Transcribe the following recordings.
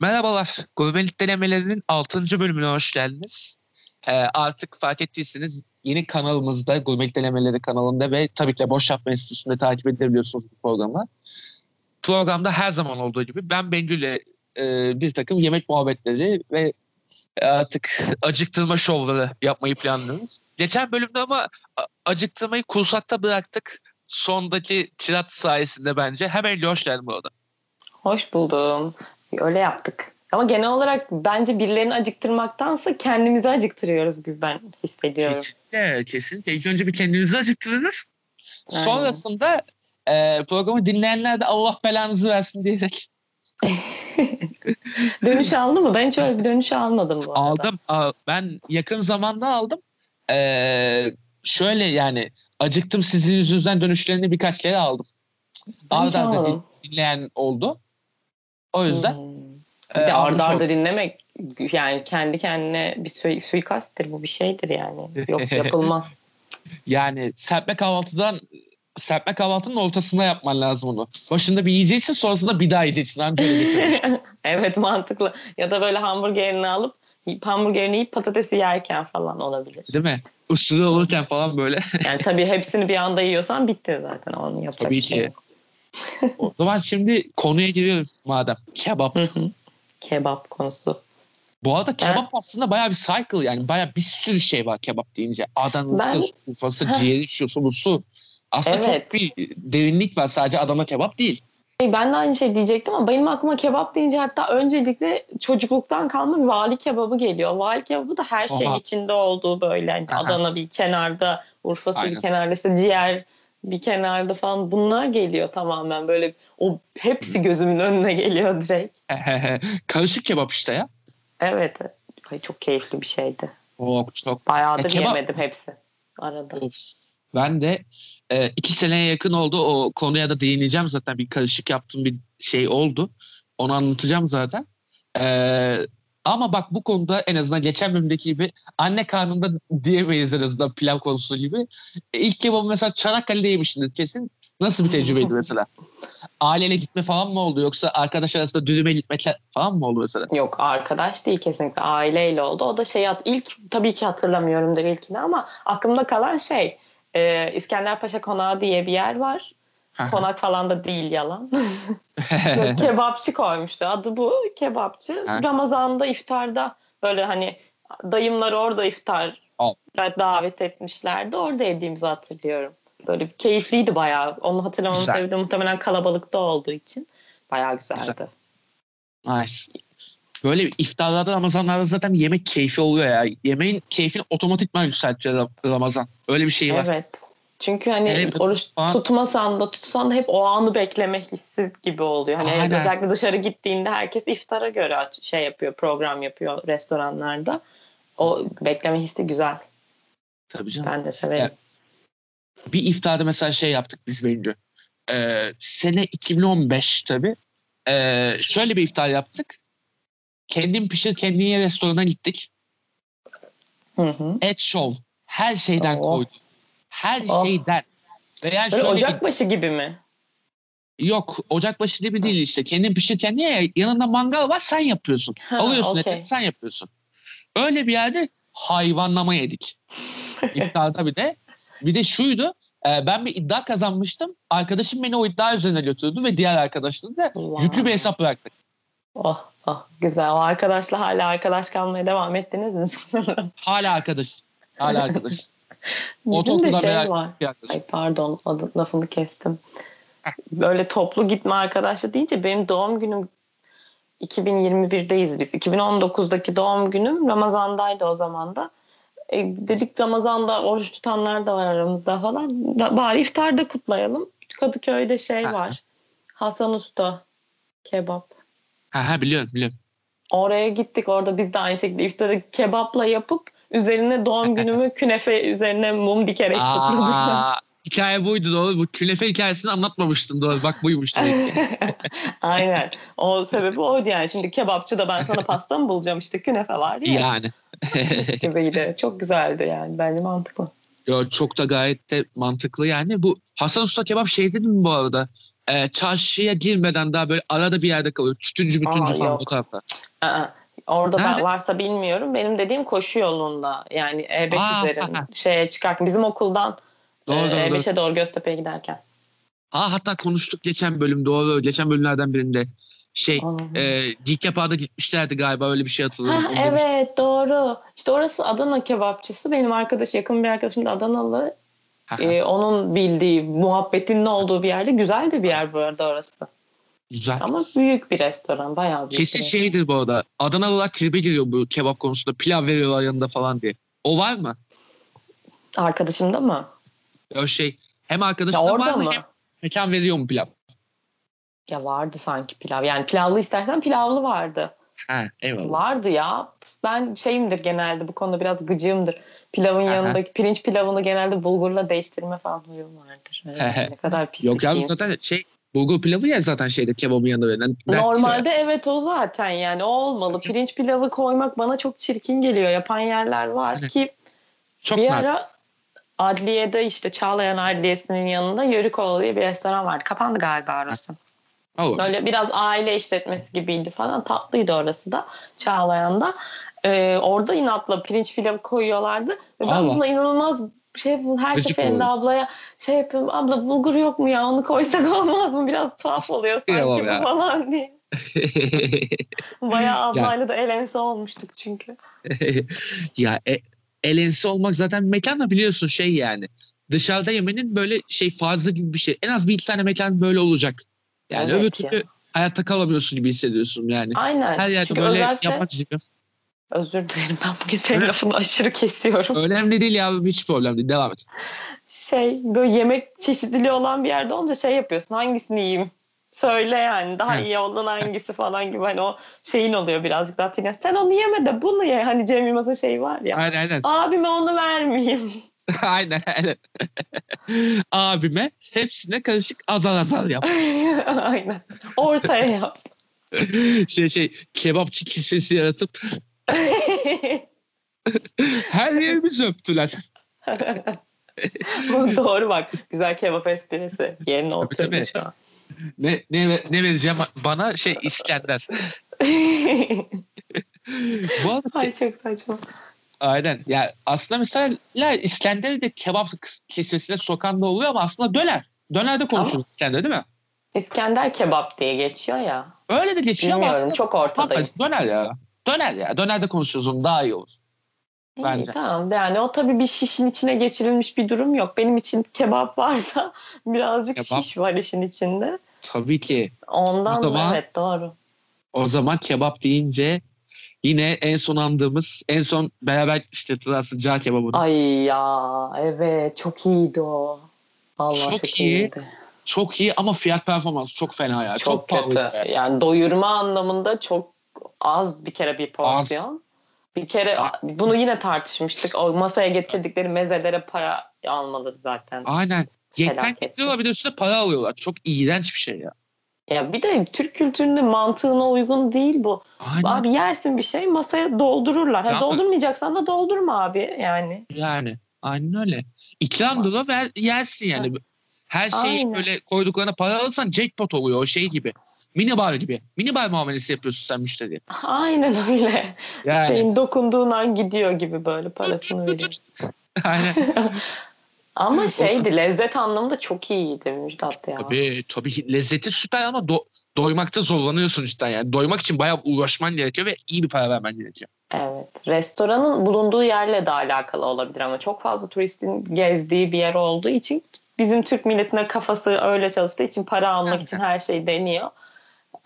Merhabalar, Gurmelik Denemelerinin 6. bölümüne hoş geldiniz. Ee, artık fark ettiyseniz yeni kanalımızda, Gurmelik Denemeleri kanalında ve tabii ki Boş Yapma Enstitüsü'nde takip edebiliyorsunuz bu programı. Programda her zaman olduğu gibi ben Bengül'le e, bir takım yemek muhabbetleri ve artık acıktırma şovları yapmayı planlıyoruz. Geçen bölümde ama acıktırmayı kursakta bıraktık. Sondaki tirat sayesinde bence. Hemen hoş geldin bu arada. Hoş buldum. Öyle yaptık. Ama genel olarak bence birilerini acıktırmaktansa kendimizi acıktırıyoruz gibi ben hissediyorum. Kesinlikle, kesinlikle. İlk önce bir kendinizi acıktırırız. Aynen. Sonrasında e, programı dinleyenler de Allah belanızı versin diyerek dönüş aldı mı? Ben hiç öyle bir dönüş almadım bu arada. aldım. Ben yakın zamanda aldım. E, şöyle yani acıktım sizin yüzünüzden dönüşlerini birkaç kere aldım. Arda dinleyen oldu. O yüzden Hmm. e, Bir de almış arda arda oldum. dinlemek yani kendi kendine bir sui- suikasttir bu bir şeydir yani. Yok yapılmaz. Yani serpme kahvaltıdan serpme kahvaltının ortasında yapman lazım onu. Başında bir yiyeceksin sonrasında bir daha yiyeceksin. Anca evet mantıklı. Ya da böyle hamburgerini alıp hamburgerini yiyip patatesi yerken falan olabilir. Değil mi? Uslu olurken falan böyle. Yani tabii hepsini bir anda yiyorsan bitti zaten. Onu yapacak Tabii şey ki. yok. O zaman şimdi konuya giriyorum madem. Kebap. Hı hı. Kebap konusu. Bu arada kebap aslında bayağı bir cycle yani bayağı bir sürü şey var kebap deyince. Adana'sı, Ben- Heh. ciğeri, şusu, busu. Aslında Evet. çok bir derinlik var sadece Adana kebap değil. Ben de aynı şey diyecektim ama benim aklıma kebap deyince hatta öncelikle çocukluktan kalma bir vali kebabı geliyor. Vali kebabı da her Oha. içinde olduğu böyle. Aha. Adana bir kenarda, Urfa'sı Aynen. bir kenarda, işte ciğer bir kenarda falan bunlar geliyor tamamen böyle o hepsi gözümün önüne geliyor direkt. Karışık kebap işte ya. Evet. Ay, çok keyifli bir şeydi. Çok çok. Bayağıdır Ya kebap- yemedim hepsi arada. Of. Ben de e, iki seneye yakın oldu. O konuya da değineceğim zaten. Bir karışık yaptığım bir şey oldu. Onu anlatacağım zaten. E, ama bak bu konuda en azından geçen bölümdeki gibi anne karnında diyemeyiz en azından pilav konusu gibi. E, ilk kebabı mesela Çanakkale'de yemişsiniz kesin. Nasıl bir tecrübeydi mesela? Aileyle gitme falan mı oldu yoksa arkadaş arasında dürüme gitme falan mı oldu mesela? Yok arkadaş değil kesinlikle aileyle oldu. O da şey ilk tabii ki hatırlamıyorumdur ilkini ama aklımda kalan şey e, İskenderpaşa Konağı diye bir yer var. Konak falan da değil yalan. Kebapçı koymuştu. Adı bu kebapçı. Ramazan'da iftarda böyle hani dayımlar orada iftar Al. davet etmişlerdi. Orada yediğimizi hatırlıyorum. Böyle bir keyifliydi bayağı. Onu hatırlamamın Güzel. sebebi muhtemelen kalabalıkta olduğu için. Bayağı güzeldi. Nice. Böyle iftarlarda Ramazanlarda zaten yemek keyfi oluyor ya. Yemeğin keyfini otomatikman yükseltiyor Ram- Ramazan. Öyle bir şey var. Evet. Çünkü hani bir oruç falan- tutmasan da tutsan da hep o anı bekleme hissi gibi oluyor. Hani Aynen. özellikle dışarı gittiğinde herkes iftara göre şey yapıyor, program yapıyor restoranlarda. O bekleme hissi güzel. Tabii canım. Ben de severim. Evet. Bir iftarda mesela şey yaptık biz bence. Ee, sene 2015 tabii. Ee, şöyle bir iftar yaptık. Kendim pişir kendin ye restorana gittik. Hı hı. Et show. Her şeyden Oh. koyduk. Her Oh. şeyden. Ve yani Böyle şöyle bir- ocakbaşı gibi mi? Yok ocakbaşı gibi değil işte. Kendin pişir kendin ye. Yanında mangal var sen yapıyorsun. Ha, Alıyorsun okey. eti sen yapıyorsun. Öyle bir yerde hayvanlama yedik. İftarda bir de. Bir de şuydu. e, ben bir iddia kazanmıştım. Arkadaşım beni o iddia üzerine götürdü ve diğer arkadaşları da Wow. yüklü bir hesap bıraktık. Oh, oh, güzel. O arkadaşla hala arkadaş kalmaya devam ettiniz mi? Hala arkadaş. Hala arkadaş. Bizim de şey var. Ay pardon adı, lafını kestim. Böyle toplu gitme arkadaşlı deyince benim doğum günüm 2021'deyiz biz. 2019'daki doğum günüm Ramazan'daydı o zaman da. E, dedik Ramazan'da oruç tutanlar da var aramızda falan. Ba- Bari iftarda kutlayalım. Kadıköy'de şey Aha. var. Hasan Usta kebap. Ha, ha biliyorum biliyorum. Oraya gittik. Orada biz de aynı şekilde iftarı kebapla yapıp üzerine doğum günümü künefe üzerine mum dikerek. Aa, hikaye buydu doğru. Bu künefe hikayesini anlatmamıştın doğru. Bak buymuş demek ki. Aynen. O sebebi oydu yani. Şimdi kebapçı da ben sana pasta mı bulacağım işte künefe var ya. yani. Gibiydi. Çok güzeldi yani. Bence mantıklı. Yo, çok da gayet de mantıklı yani. Bu Hasan Usta kebap şey dedi mi bu arada? e, çarşıya girmeden daha böyle arada bir yerde kalıyor. Tütüncü bütüncü Aa, falan yok. o tarafta. Aa, orada ben varsa bilmiyorum. Benim dediğim koşu yolunda. Yani E5 Aa, şeye çıkarken bizim okuldan Doğru, e, doğru, doğru. E5'e doğru Göztepe'ye giderken. Aa, hatta konuştuk geçen bölüm doğru. Geçen bölümlerden birinde şey Aa. e, Geek Yapa'da gitmişlerdi galiba öyle bir şey hatırlıyorum. Ha, evet doğru. İşte orası Adana kebapçısı. Benim arkadaş yakın bir arkadaşım da Adanalı. Ee, onun bildiği muhabbetin ne olduğu bir yerde. Güzel de bir yer bu arada orası. Güzel. Ama büyük bir restoran. Bayağı büyük Kesin bir şeydir bu arada. Adanalılar tribe giriyor bu kebap konusunda. Pilav veriyorlar yanında falan diye. O var mı? Arkadaşım da mı? O şey hem Ya arkadaşına var mı mı? hem mekan veriyor mu pilav? Ya vardı sanki pilav. Yani pilavlı istersen pilavlı vardı. Ha eyvallah. Vardı ya. Ben şeyimdir genelde bu konuda biraz gıcığımdır. Pilavın Aha. yanındaki pirinç pilavını genelde bulgurla değiştirme falan huyum vardır. Öyle ne kadar pislik Yok ya zaten şey bulgur pilavı ya zaten şeyde kebabın yanında verilen. Normalde evet o zaten yani o olmalı. Pirinç pilavı koymak bana çok çirkin geliyor. Yapan yerler var Aynen. ki. Çok bir ara adliyede işte Çağlayan Adliyesi'nin yanında Yörükoğlu diye bir restoran vardı. Kapandı galiba orası. Olur. Böyle biraz aile işletmesi gibiydi falan. Tatlıydı orası da Çağlayan'da. Ee, orada inatla pirinç pilavı koyuyorlardı. Ve ben Allah. buna inanılmaz şey yapıyorum. Her Gıcık seferinde oluyor. ablaya şey yapıyorum. Abla bulgur yok mu ya onu koysak olmaz mı? Biraz tuhaf oluyor sanki ya. bu falan diye. Bayağı ablayla da el ense olmuştuk çünkü. ya e, elensi olmak zaten mekan da biliyorsun şey yani. Dışarıda yemenin böyle şey fazla gibi bir şey. En az bir iki tane mekan böyle olacak. Yani Evet öbür ya. türlü hayatta kalamıyorsun gibi hissediyorsun yani. Aynen. Her yerde çünkü böyle özellikle gibi. Özür dilerim ben bugün senin lafını aşırı kesiyorum. Önemli değil ya hiç problem değil. Devam et. Şey böyle yemek çeşitliliği olan bir yerde olunca şey yapıyorsun hangisini yiyeyim? Söyle yani daha iyi olan hangisi falan gibi hani o şeyin oluyor birazcık daha Tina. Sen onu yeme de bunu ye. Hani Cem Yılmaz'ın şeyi var ya. Aynen aynen. Abime onu vermeyeyim. aynen aynen. Abime hepsine karışık azar azar yap. Aynen. Ortaya yap. şey şey kebapçı kisvesi yaratıp her yerimizi öptüler. Bu doğru bak. Güzel kebap esprisi. Yerine oturdu şu an. Ne, ne, ne vereceğim bana şey İskender. Bu arada Ay çok saçma. aynen. Ya aslında mesela İskender'i de kebap kesmesine sokan da oluyor ama aslında döner. Döner de konuşuyoruz İskender değil mi? İskender kebap diye geçiyor ya. Öyle de geçiyor ama Bilmiyorum aslında çok ortadayım. döner ya. Döner ya. Döner de konuşuyoruz onu daha iyi olur. İyi, Bence. tamam yani o tabii bir şişin içine geçirilmiş bir durum yok. Benim için kebap varsa birazcık Kebap. şiş var işin içinde. Tabii ki. Ondan O zaman- evet doğru. O zaman kebap deyince yine en son andığımız, en son beraber işte hatırlarsın cağ kebabını. Ay ya evet çok iyiydi o. Vallahi Çok çok, iyi. iyiydi. Çok iyi ama fiyat performans çok fena ya. Çok, pahalı kötü. ya. Yani doyurma anlamında çok az bir kere bir porsiyon. Bir kere Az. bunu yine tartışmıştık. O masaya getirdikleri mezelere para almaları zaten. Aynen. Felaket. getiriyorlar bir de üstüne para alıyorlar. Çok iğrenç bir şey ya. Ya bir de Türk kültürünün mantığına uygun değil bu. Aynen. Abi yersin bir şey masaya doldururlar. Ha, Ya- doldurmayacaksan da doldurma abi yani. Yani. Aynen öyle. İkramdır o ver, yersin yani. Her şeyi Aynen. böyle koyduklarına para alırsan jackpot oluyor o şey gibi. Mini bar gibi. Mini bar muamelesi yapıyorsun sen müşteriye. Aynen öyle. Yani. Şeyin dokunduğun an gidiyor gibi böyle parasını veriyor. Aynen. Ama şeydi lezzet anlamında çok iyiydi Müjdat ya. Tabii tabii lezzeti süper ama do- doymakta zorlanıyorsun cidden yani. Doymak için bayağı uğraşman gerekiyor ve iyi bir para vermen gerekiyor. Evet. Restoranın bulunduğu yerle de alakalı olabilir ama çok fazla turistin gezdiği bir yer olduğu için bizim Türk milletine kafası öyle çalıştığı için para almak için her şeyi deniyor.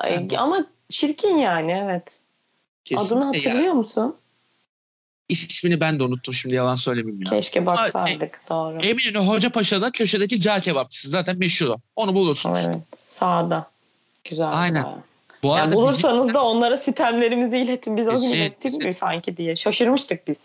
Ay. Ama çirkin yani evet. Kesinlikle Adını hatırlıyor musun? İsmini ben de unuttum şimdi yalan söylemeyeyim ya. Keşke baksaydık. Doğru. Eminönü Hoca Paşa'da köşedeki cağ kebapçısı zaten meşhur o. Onu bulursun. Evet. Sağda. Güzel. Aynen. bayağı. Bu Yani arada bizim- bulursanız da onlara sitemlerimizi iletin. Biz o gün Kesin, ilettik mi kesin. sanki diye. Şaşırmıştık biz.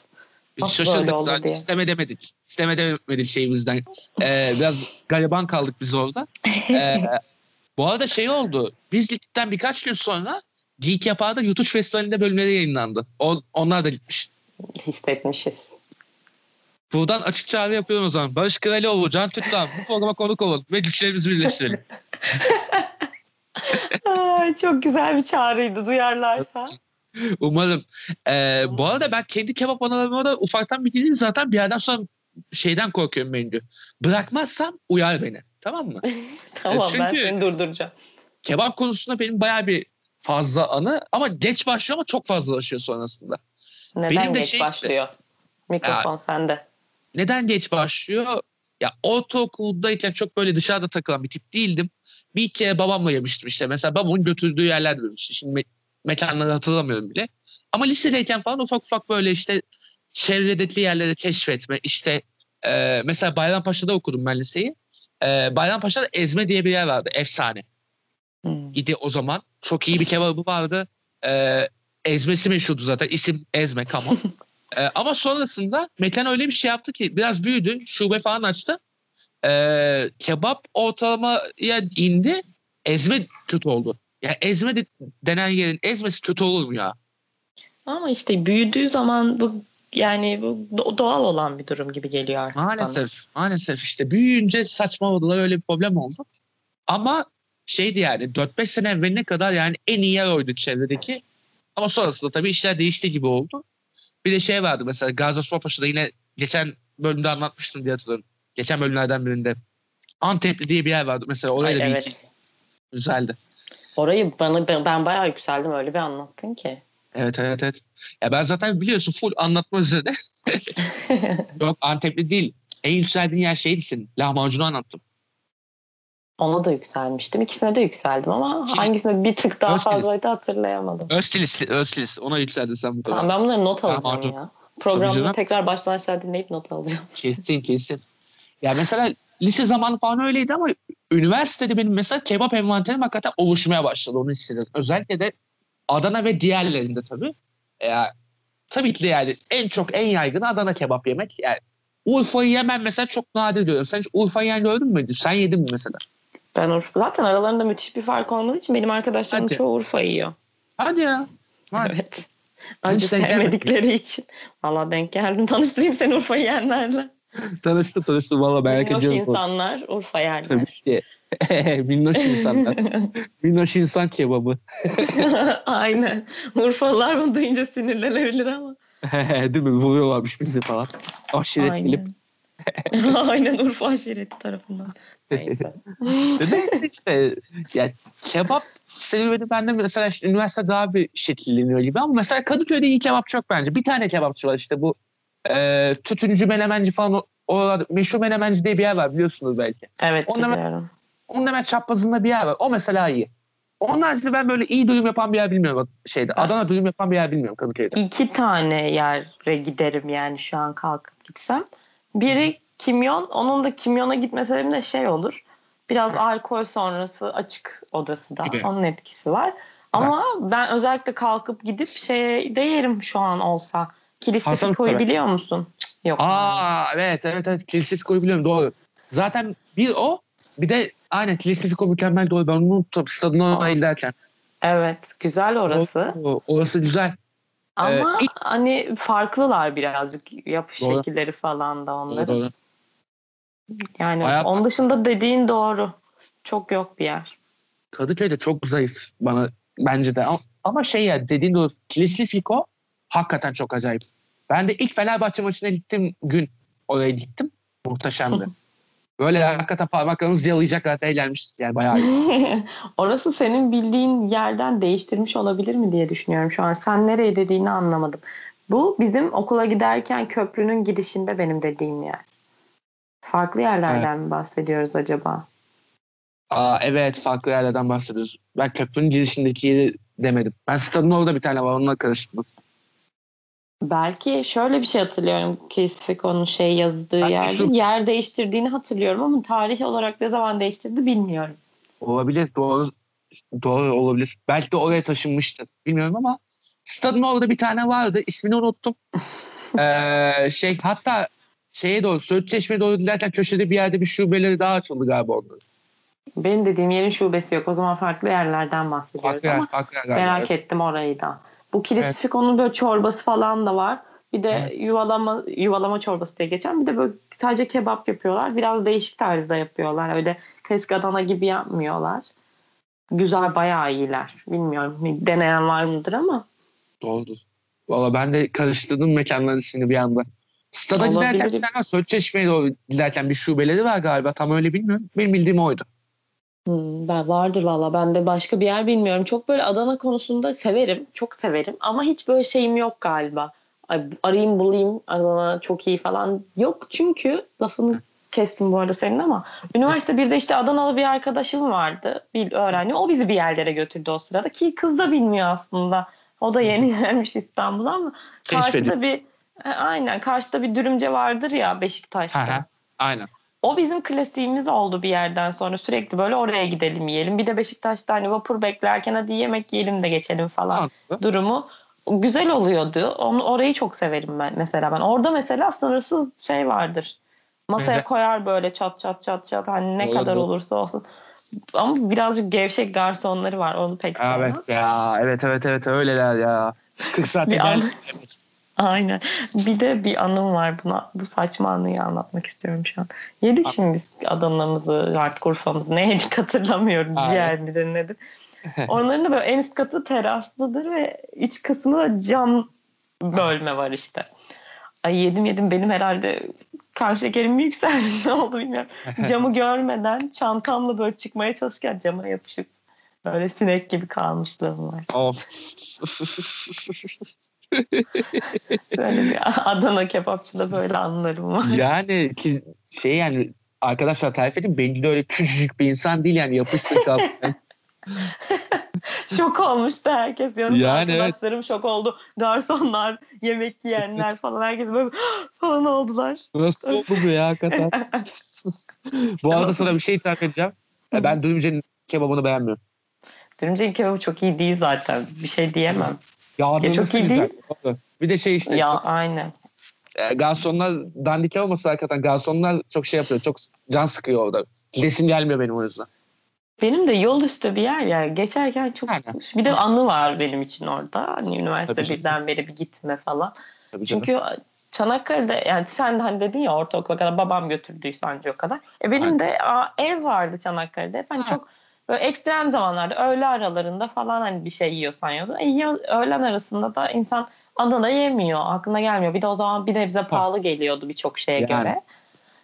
biz nasıl şaşırdık zaten. diye. İstem edemedik. İstem edemedik şeyimizden. Ee, biraz gariban kaldık biz orada. Ee, bu arada şey oldu. Biz gittikten birkaç gün sonra Geek Yapa'da YouTube Festivali'nde bölümleri yayınlandı. O, onlar da gitmiş. Hissetmişiz. Buradan açık çağrı yapıyorum o zaman. Barış Kralioğlu, Can Tüttan bu programa konuk olun ve güçlerimizi birleştirelim. Ay, çok güzel bir çağrıydı duyarlarsa. Umarım. Ee, bu arada ben kendi kebap analarıma da ufaktan bildiğim zaten bir yerden sonra şeyden korkuyorum menü. Bırakmazsam uyar beni. Tamam mı? tamam Çünkü- ben seni durduracağım. Kebap konusunda benim bayağı bir fazla anı ama geç başlıyor ama çok fazlalaşıyor sonrasında. Neden Benim de geç şey işte- başlıyor? Mikrofon sende. Neden geç başlıyor? Ya ortaokuldayken çok böyle dışarıda takılan bir tip değildim. Bir kere babamla yemiştim işte. Mesela babamın götürdüğü yerlerde yemiştim. Şimdi me- mekanları hatırlamıyorum bile. Ama lisedeyken falan ufak ufak böyle işte çevredeki yerleri keşfetme. İşte e, mesela Bayrampaşa'da okudum ben liseyi. E, Bayrampaşa'da Ezme diye bir yer vardı. Efsane. Hmm. idi o zaman. Çok iyi bir kebabı vardı. Ee, ezmesi meşhurdu zaten. İsim Ezme Kama. Ee, ama sonrasında mekan öyle bir şey yaptı ki biraz büyüdü. Şube falan açtı. Ee, kebap ortalamaya indi. Ezme kötü oldu. Ya ezme de, denen yerin ezmesi kötü olur mu ya? Ama işte büyüdüğü zaman bu yani bu do- doğal olan bir durum gibi geliyor artık bana. Maalesef. Maalesef işte büyüyünce saçmaladılar öyle bir problem oldu. Ama şeydi yani 4-5 sene evveline kadar yani en iyi yer oydu çevredeki. Ama sonrasında tabii işler değişti gibi oldu. Bir de şey vardı mesela Gazi Osman Paşa'da yine geçen bölümde anlatmıştım diye hatırlıyorum. Geçen bölümlerden birinde. Antepli diye bir yer vardı mesela oraya Ay, da bir evet. iki güzeldi. Orayı bana ben, ben bayağı yükseldim öyle bir anlattın ki. Evet evet evet. Ya ben zaten biliyorsun full anlatma üzerine. Yok Antepli değil. En yükseldiğin yer şeydi senin. Lahmacunu anlattım. Ona da yükselmiştim. İkisine de yükseldim ama Kilis. hangisine bir tık daha fazlaydı hatırlayamadım. Öztilis, Öztilis. Ona yükseldin sen bu kadar. Tamam ben bunları not alacağım Artur. ya. Tabii Programı canım. tekrar baştan aşağı dinleyip not alacağım. Kesin kesin. Ya mesela lise zamanı falan öyleydi ama üniversitede benim mesela kebap envanterim hakikaten oluşmaya başladı onu hissediyorum. Özellikle de Adana ve diğerlerinde tabii. Ya, tabii ki de yani en çok en yaygın Adana kebap yemek. Yani Urfa'yı yemem mesela çok nadir görüyorum. Sen hiç Urfa yiyen gördün mü? Sen yedin mi mesela? Ben Urfa. Zaten aralarında müthiş bir fark olmadığı için benim arkadaşlarım Hadi. çoğu Urfa yiyor. Hadi ya. Vay. Evet. Gelmedim. sevmedikleri için. Valla denk geldim. Tanıştırayım seni Urfa yiyenlerle. Tanıştım tanıştım valla merak ediyorum. insanlar Urfa yerler. Tabii ki. Minnoş insanlar. Minnoş insan kebabı. Aynen. Urfalılar bunu duyunca sinirlenebilir ama. Değil mi? Vuruyorlarmış bizi falan. Aşiret gelip. Aynen. Aynen Urfa aşireti tarafından. Neyse. İşte ya kebap serüveni bende mesela işte üniversite daha bir şekilleniyor gibi ama mesela Kadıköy'de iyi kebap çok bence. Bir tane kebapçı var işte bu e, tütüncü menemenci falan o, oralarda meşhur menemenci diye bir yer var biliyorsunuz belki. Evet ben- biliyorum. Onun hemen çaprazında bir yer var. O mesela iyi. Onun haricinde ben böyle iyi dürüm yapan bir yer bilmiyorum şeyde. Ben- Adana dürüm yapan bir yer bilmiyorum Kadıköy'de. İki tane yere giderim yani şu an kalkıp gitsem. Biri kimyon. Onun da kimyona gitme sebebim de şey olur. Biraz alkol sonrası açık odası da. Gibi. Onun etkisi var. Ama ben özellikle kalkıp gidip şeyde yerim şu an olsa. Fiko'yu Usta. biliyor musun? Yok. Aa evet evet evet kilisli fiko biliyorum doğru. Zaten bir o bir de aynen fiko mükemmel doğru ben onu unuttum stadına giderken. Evet. Güzel orası. O- orası güzel. Ama Ee, ilk- hani farklılar birazcık yapış Doğru. şekilleri falan da Doğru, onların. doğru. Yani Hayat- onun dışında dediğin doğru. Çok yok bir yer. Kadıköy de çok zayıf bana bence de ama, ama şey ya dediğin doğru kilisli fiko hakikaten çok acayip. Ben de ilk Fenerbahçe maçına gittim gün oraya gittim. Muhteşemdi. Böyle hakikaten parmaklarımız yalayacak kadar eğlenmiştik yani bayağı. Orası senin bildiğin yerden değiştirmiş olabilir mi diye düşünüyorum şu an. Sen nereye dediğini anlamadım. Bu bizim okula giderken köprünün girişinde benim dediğim yer. Farklı yerlerden mi bahsediyoruz acaba? Aa, evet farklı yerlerden bahsediyoruz. Ben köprünün girişindeki yeri demedim. Ben stadın orada bir tane var onunla karıştırdım. Belki şöyle bir şey hatırlıyorum. Kesfiko'nun şey yazdığı Belki yerde. şu- Yer değiştirdiğini hatırlıyorum ama tarih olarak ne zaman değiştirdi bilmiyorum. Olabilir doğru doğru olabilir. Belki de oraya taşınmıştır. Bilmiyorum ama stadın orada bir tane vardı. İsmini unuttum. ee, şey hatta şeye doğru Söğüt Çeşme'ye doğru giderken köşede bir yerde bir şubeleri daha açıldı galiba onların. Benim dediğim yerin şubesi yok. O zaman farklı yerlerden bahsediyoruz Farklı yer, ama farklı yer merak ettim orayı da. Bu Evet. kilisfiko'nun böyle çorbası falan da var. Bir de Evet. yuvalama yuvalama çorbası diye geçen. Bir de böyle sadece kebap yapıyorlar. Biraz değişik tarzda yapıyorlar. Öyle klasik Adana gibi yapmıyorlar. güzel bayağı iyiler. Bilmiyorum deneyen var mıdır ama. Doğrudur. Valla ben de karıştırdım mekanların ismini bir anda. Stada giderken bir tane Söğüt Çeşme'ye doğru giderken bir şubeleri var galiba. Tam öyle bilmiyorum. Benim bildiğim oydu. Hmm, ben vardır valla. Ben de başka bir yer bilmiyorum. Çok böyle Adana konusunda severim. Çok severim. Ama hiç böyle şeyim yok galiba. Ay, arayayım bulayım Adana çok iyi falan. Yok çünkü lafını kestim bu arada senin ama üniversite 1'de işte Adanalı bir arkadaşım vardı. Bir öğrenci. O bizi bir yerlere götürdü o sırada. Ki kız da bilmiyor aslında. O da yeni gelmiş İstanbul'a ama karşıda bir e, aynen karşıda bir dürümce vardır ya Beşiktaş'ta. Aynen. O bizim klasiğimiz oldu bir yerden sonra. Sürekli böyle oraya gidelim yiyelim. Bir de Beşiktaş'ta hani vapur beklerken hadi yemek yiyelim de geçelim falan Mantıklı. durumu. Güzel oluyordu. Onu, orayı çok severim ben mesela ben. Orada mesela sınırsız şey vardır. Masaya koyar böyle çat çat çat çat hani ne Doğru, kadar olursa olsun. Ama birazcık gevşek garsonları var. Onu pek sevmem. Evet ya. Evet evet evet öyleler ya. 40 saatte Bir an- geldi. Aynen. Bir de bir anım var buna. Bu saçma anıyı anlatmak istiyorum şu an. Yedik şimdi Adana'mızı, artık Urfa'mızı. Ne yedik hatırlamıyorum. Aynen. Ciğer midir nedir. Onların da böyle en üst katı teraslıdır ve iç kısmı da cam bölme var işte. Ay yedim yedim benim herhalde kan şekerim yükseldi ne oldu bilmiyorum. Camı görmeden çantamla böyle çıkmaya çalışırken cama yapışıp böyle sinek gibi kalmışlığım var. Böyle bir Adana kebapçıda böyle anlarım var. yani ki şey yani arkadaşlar tarif edeyim Bengi de öyle küçücük bir insan değil yani yapışsın kalsın. şok olmuştu herkes. Yanımda Yani evet. arkadaşlarım şok oldu. Garsonlar, yemek yiyenler falan herkes böyle falan oldular. Nasıl oldu bu ya hakikaten? bu arada sana bir şey itiraf edeceğim. Ben duyunca kebabını beğenmiyorum. Dürümceğin kebabı çok iyi değil zaten. Bir şey diyemem. Yağdırması çok iyi güzel. değil. Bir de şey işte ya çok, aynen. e, garsonlar dandik olmasa hakikaten garsonlar çok şey yapıyor. Çok can sıkıyor orada. Gidesim gelmiyor benim o yüzden. Benim de yol üstü bir yer ya. Geçerken çok... Aynen. Bir de anı var benim için orada. Hani üniversite Tabii canım. birden beri bir gitme falan. Tabii canım. Çünkü Çanakkale'de yani sen de hani dedin ya ortaokula kadar babam götürdüyse anca o kadar. E benim Aynen. de aa, ev vardı Çanakkale'de. Hani Ha. çok böyle ekstrem zamanlarda öğle aralarında falan hani bir şey yiyorsan yiyorsun. E, yiyor- öğlen arasında da insan Adana yemiyor. Aklına gelmiyor. Bir de o zaman bir nebze pahalı geliyordu birçok şeye Yani. göre.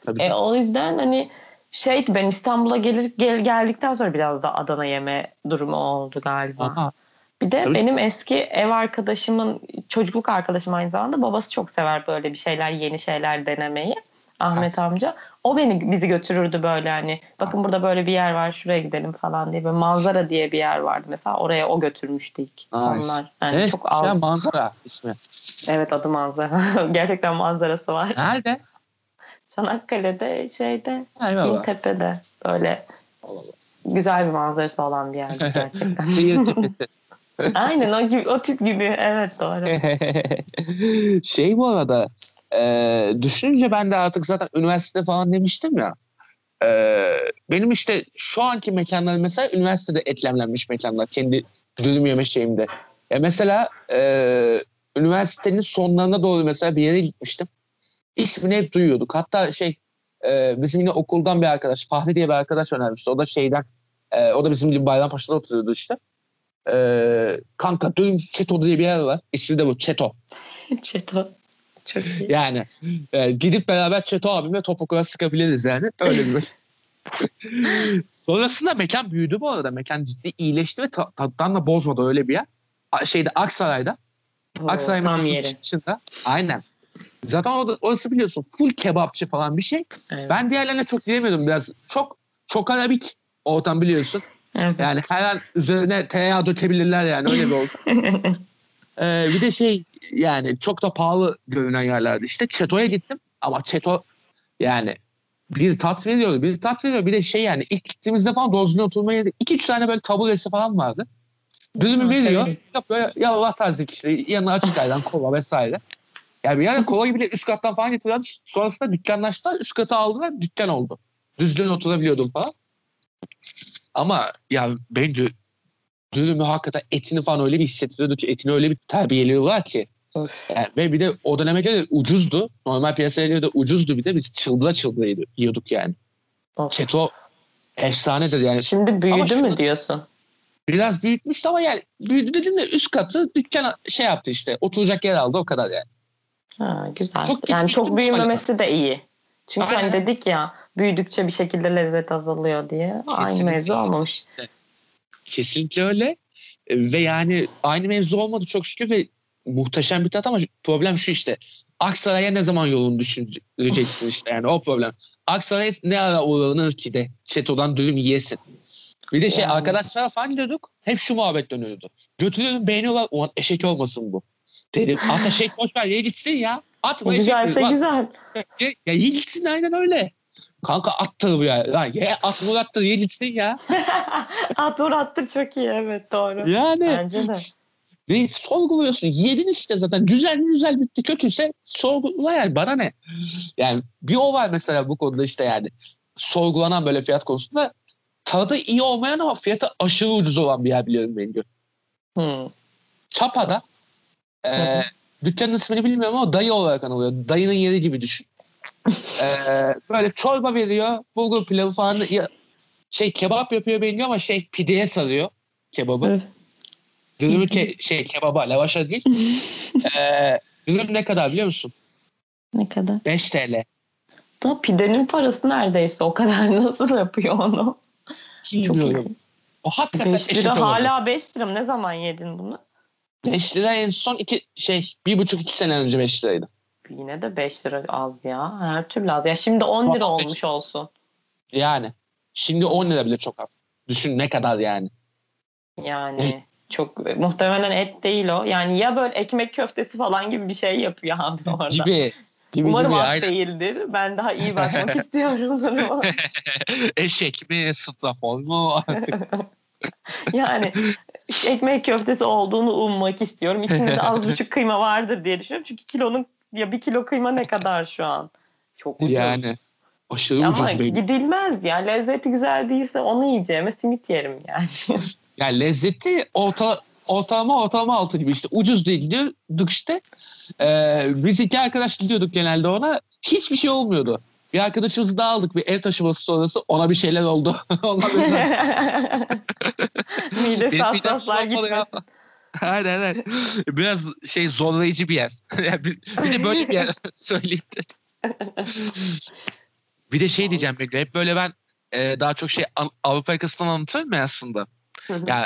Tabii E, o yüzden hani şeydi ben İstanbul'a gelir, gel, geldikten sonra biraz da Adana yeme durumu oldu galiba. Aha. Bir de Tabii. benim eski ev arkadaşımın, çocukluk arkadaşım aynı zamanda babası çok sever böyle bir şeyler, yeni şeyler denemeyi. Ahmet Evet. amca. O beni bizi götürürdü böyle hani bakın burada böyle bir yer var şuraya gidelim falan diye. Böyle manzara diye bir yer vardı mesela oraya o götürmüştü ilk. Nice. Onlar. Yani Evet, çok şey, az. manzara ismi. Evet adı manzara. Gerçekten manzarası var. Nerede? Çanakkale'de şeyde. Tepe'de böyle güzel bir manzarası olan bir yer gerçekten. Tepesi. Aynen o gibi o tip gibi evet doğru. şey bu arada e, düşününce ben de artık zaten üniversite falan demiştim ya. e, benim işte şu anki mekanlar mesela üniversitede etlemlenmiş mekanlar. Kendi dürüm yeme şeyimde. Ya mesela e, üniversitenin sonlarına doğru mesela bir yere gitmiştim. İsmini hep duyuyorduk. Hatta şey e, bizim yine okuldan bir arkadaş Fahri diye bir arkadaş önermişti. O da şeyden e, o da bizim gibi Bayrampaşa'da oturuyordu işte. E, kanka dürüm Çeto diye bir yer var. İsmi de bu Çeto. Çeto. Çok iyi. Yani e, gidip beraber Çeto abimle topuklara sıkabiliriz yani. Öyle bir Sonrasında mekan büyüdü bu arada. Mekan ciddi iyileşti ve ta- tattan da bozmadı öyle bir yer. A- Şeyde Aksaray'da. Oo, Aksaray tam yeri. çıkışında. Aynen. Zaten orada, orası biliyorsun full kebapçı falan bir şey. Evet. Ben diğerlerine çok diyemiyordum biraz. Çok çok arabik ortam biliyorsun. Evet. Yani her an üzerine tereyağı dökebilirler yani öyle bir ortam. Ee, bir de şey yani çok da pahalı görünen yerlerdi. İşte Çeto'ya gittim ama Çeto yani bir tat veriyor, bir tat veriyor. Bir de şey yani ilk gittiğimizde falan düzgün oturmaya. İki üç tane böyle taburesi falan vardı. Dürümü veriyor. Yok böyle yallah tarzı işte yanına açık ayran, kola vesaire. Yani bir ara kola gibi üst kattan falan getiriyorlar. Sonrasında dükkanlaştılar. Üst katı aldılar. Dükkan oldu. Düzgün oturabiliyordum falan. Ama ya bence dürümü hakikaten etini falan öyle bir hissettiriyordu ki etini öyle bir terbiyeliyorlar ki. Yani ve bir de o döneme göre ucuzdu. Normal piyasaya göre de ucuzdu bir de biz çıldıra çıldıra yiyorduk yani. Of. Çeto efsanedir yani. Şimdi büyüdü Ama mü şu- diyorsun? Biraz büyütmüştü ama yani büyüdü dedim de üst katı dükkan şey yaptı işte. Oturacak yer aldı o kadar yani. Ha, güzel. Çok yani çok büyümemesi de iyi. Çünkü hani Aynen. hani dedik ya büyüdükçe bir şekilde lezzet azalıyor diye. Kesinlikle. Aynı mevzu olmamış. Kesinlikle öyle. E, ve yani aynı mevzu olmadı çok şükür ve muhteşem bir tat ama problem şu işte. Aksaray'a ne zaman yolunu düşüneceksin işte yani o problem. Aksaray'a ne ara uğranır ki de Çeto'dan dürüm yiyesin. Bir de şey yani. arkadaşlar falan diyorduk. Hep şu muhabbet dönüyordu. Götürüyorum beğeniyorlar. O eşek olmasın bu. Dedim at eşek boş ver ye gitsin ya. Atma Güzelse eşek. güzel. Ya, ya ye gitsin aynen öyle. Kanka attır bu ya. Lan ye at vur attır ye gitsin ya. at vur attır çok iyi evet doğru. Yani. Bence de. Ne sorguluyorsun? Yedin işte zaten. Güzel güzel bitti. Kötüyse sorgula yani. Bana ne? Yani bir o var mesela bu konuda işte yani. Sorgulanan böyle fiyat konusunda tadı iyi olmayan ama fiyatı aşırı ucuz olan bir yer biliyorum ben diyor. Hmm. Çapa'da e, dükkanın ismini bilmiyorum ama dayı olarak anılıyor. Dayının yeri gibi düşün. E, böyle çorba veriyor. Bulgur pilavı falan ya, şey kebap yapıyor beğeniyor ama şey pideye sarıyor kebabı. Dürümü ke şey kebaba lavaşa değil. ee, dürüm ne kadar biliyor musun? Ne kadar? 5 TL. Da pidenin parası neredeyse o kadar nasıl yapıyor onu? Bilmiyorum. Çok o hakikaten 5 lira hala 5 lira mı? Ne zaman yedin bunu? 5 lira en son iki şey bir buçuk iki sene önce 5 liraydı. Yine de 5 lira az ya. Her türlü az. Ya şimdi 10 lira olmuş olsun. Yani. Şimdi 10 lira bile çok az. Düşün ne kadar yani. Yani çok muhtemelen et değil o. Yani ya böyle ekmek köftesi falan gibi bir şey yapıyor abi orada. Gibi. Gibi, Umarım gibi, at aynen. değildir. Ben daha iyi bakmak istiyorum duruma. Eşek mi, strafor mu? yani ekmek köftesi olduğunu ummak istiyorum. İçinde de az buçuk kıyma vardır diye düşünüyorum. Çünkü kilonun ya bir kilo kıyma ne kadar şu an? Çok ucuz. Yani aşırı Ama ucuz benim. gidilmez ya. Lezzeti güzel değilse onu yiyeceğime simit yerim yani. yani lezzeti orta, ortalama ortalama altı gibi işte ucuz diye gidiyorduk işte. Ee, biz iki arkadaş gidiyorduk genelde ona. Hiçbir şey olmuyordu. Bir arkadaşımızı daha aldık bir ev taşıması sonrası ona bir şeyler oldu. Mide hassaslar gitmesin. Aynen aynen. Biraz şey zorlayıcı bir yer. bir, bir de böyle bir yer söyleyeyim bir de şey diyeceğim Begüm. Hep böyle ben e, daha çok şey Avrupa yakasından anlatıyorum ya aslında. ya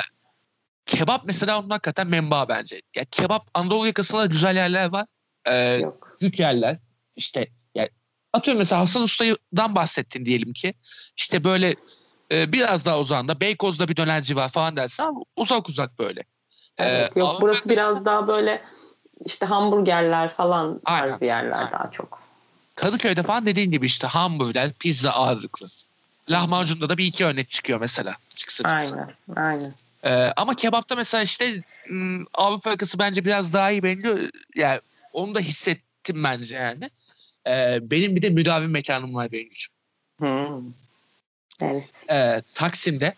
kebap mesela onun hakikaten memba bence. Ya kebap Anadolu yakasında güzel yerler var. Yok. Büyük yerler. İşte yani atıyorum mesela Hasan Usta'dan bahsettin diyelim ki. İşte böyle e, biraz daha uzağında Beykoz'da bir dönerci var falan dersin ama uzak uzak böyle. Evet, ee, yok burası biraz daha böyle işte hamburgerler falan tarzı aynen, yerler aynen. daha çok. Kadıköy'de falan dediğin gibi işte hamburger, pizza ağırlıklı. Lahmacunda da bir iki örnek çıkıyor mesela. Çıksa çıksa. Aynen, aynen. Ee, ama kebapta mesela işte Avrupa yakası bence biraz daha iyi benziyor. Yani onu da hissettim bence yani. Ee, benim bir de müdavim mekanım var benim için. Hmm. Evet. Ee, Taksim'de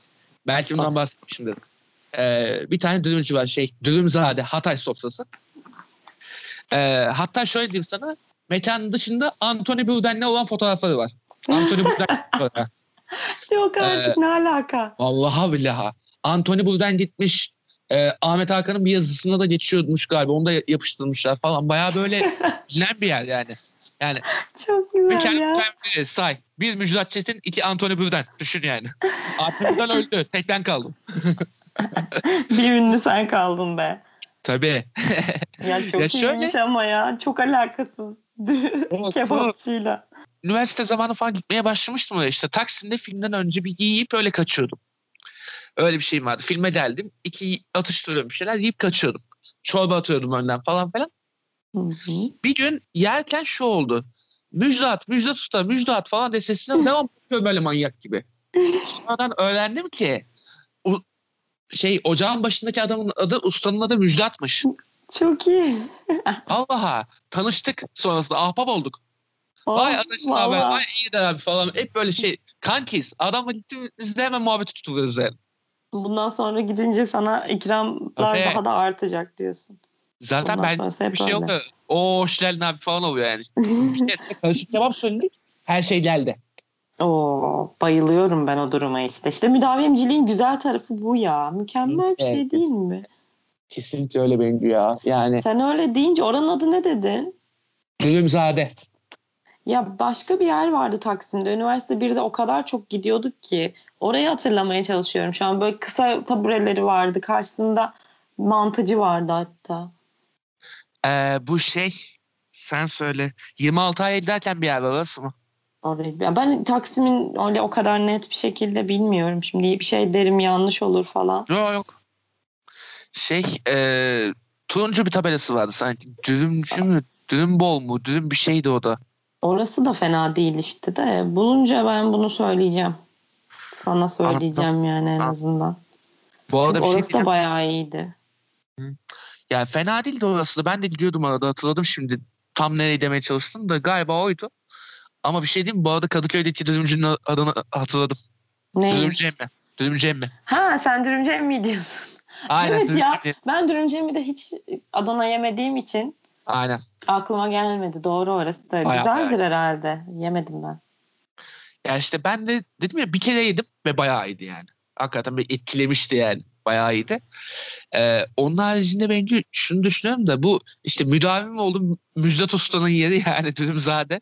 belki bundan bahsetmişimdir. Ee, bir tane dürümcü var şey Dürümzade Hatay sofrası. Ee, hatta şöyle diyeyim sana mekanın dışında Anthony Bourdain'le olan fotoğrafları var. Anthony Bourdain Yok artık ee, ne alaka? Vallahi billahi. Anthony Bourdain gitmiş. E, Ahmet Hakan'ın bir yazısında da geçiyormuş galiba. Onu da yapıştırmışlar falan. Baya böyle bilinen bir yer yani. Yani Çok güzel ya. Bir say. Bir Müjdat Çetin, iki Anthony Bourdain. Düşün yani. Bourdain öldü. Tek ben kaldım. bir ünlü sen kaldın be. Tabii. ya çok ya iyiymiş şöyle, ama ya. Çok alakasız. Kebapçıyla. Üniversite zamanı falan gitmeye başlamıştım öyle işte. Taksim'de filmden önce bir yiyip öyle kaçıyordum. Öyle bir şeyim vardı. Filme geldim. iki atıştırıyorum bir şeyler yiyip kaçıyordum. Çorba atıyordum önden falan filan. Hı hı. Bir gün yerken şu oldu. Müjdat, Müjdat Usta, Müjdat falan de sesine devam böyle manyak gibi. Sonradan öğrendim ki şey ocağın başındaki adamın adı ustanın adı Müjdat'mış. Çok iyi. Allah'a tanıştık sonrasında ahbap olduk. Oh, vay arkadaşım abi, vay iyi de abi falan. Hep böyle şey kankiz. Adamla gittiğimizde hemen muhabbeti tutuluyoruz yani. Bundan sonra gidince sana ikramlar okay. daha da artacak diyorsun. Zaten Bundan ben bir şey oluyor. O hoş geldin abi falan oluyor yani. bir kebap söyledik. Her şey geldi. Oo, bayılıyorum ben o duruma işte. İşte müdavimciliğin güzel tarafı bu ya. Mükemmel bir şey değil mi? Kesinlikle öyle bence ya. Yani Sen öyle deyince oranın adı ne dedin? Zulümzade. Ya başka bir yer vardı Taksim'de. Üniversite 1'de o kadar çok gidiyorduk ki. Orayı hatırlamaya çalışıyorum. Şu an böyle kısa tabureleri vardı. Karşısında mantıcı vardı hatta. Ee, bu şey sen söyle. 26 ay derken bir yer var orası mı? Orayı. Ben Taksim'in öyle o kadar net bir şekilde bilmiyorum. Şimdi bir şey derim yanlış olur falan. Yok yok. Şey ee, turuncu bir tabelası vardı sanki. Dürümcü mü? Dürüm bol mu? Dürüm bir şeydi o da. Orası da fena değil işte de. Bulunca ben bunu söyleyeceğim. Sana söyleyeceğim yani en azından. Bu arada Çünkü bir şey orası da diyeceğim. bayağı iyiydi. Yani fena değildi orası da. Ben de gidiyordum arada hatırladım şimdi. Tam nereyi demeye çalıştım da galiba oydu. Ama bir şey diyeyim mi? Bu arada Kadıköy'deki dürümcünün adını hatırladım. Ne? Dürümcü emmi. Dürümcü emmi. Ha sen dürümcü mi diyorsun? Aynen Evet dürümcü ya. emmi. Ben dürümcü de hiç Adana yemediğim için Aynen. aklıma gelmedi. Doğru orası da. Bayağı Güzeldir herhalde. Yemedim ben. Ya işte ben de dedim ya bir kere yedim ve bayağı iyiydi yani. Hakikaten beni etkilemişti yani. Bayağı iyiydi. Ee, onun haricinde bence şunu düşünüyorum da bu işte müdavim oldum Müjdat Usta'nın yeri yani Dürümzade.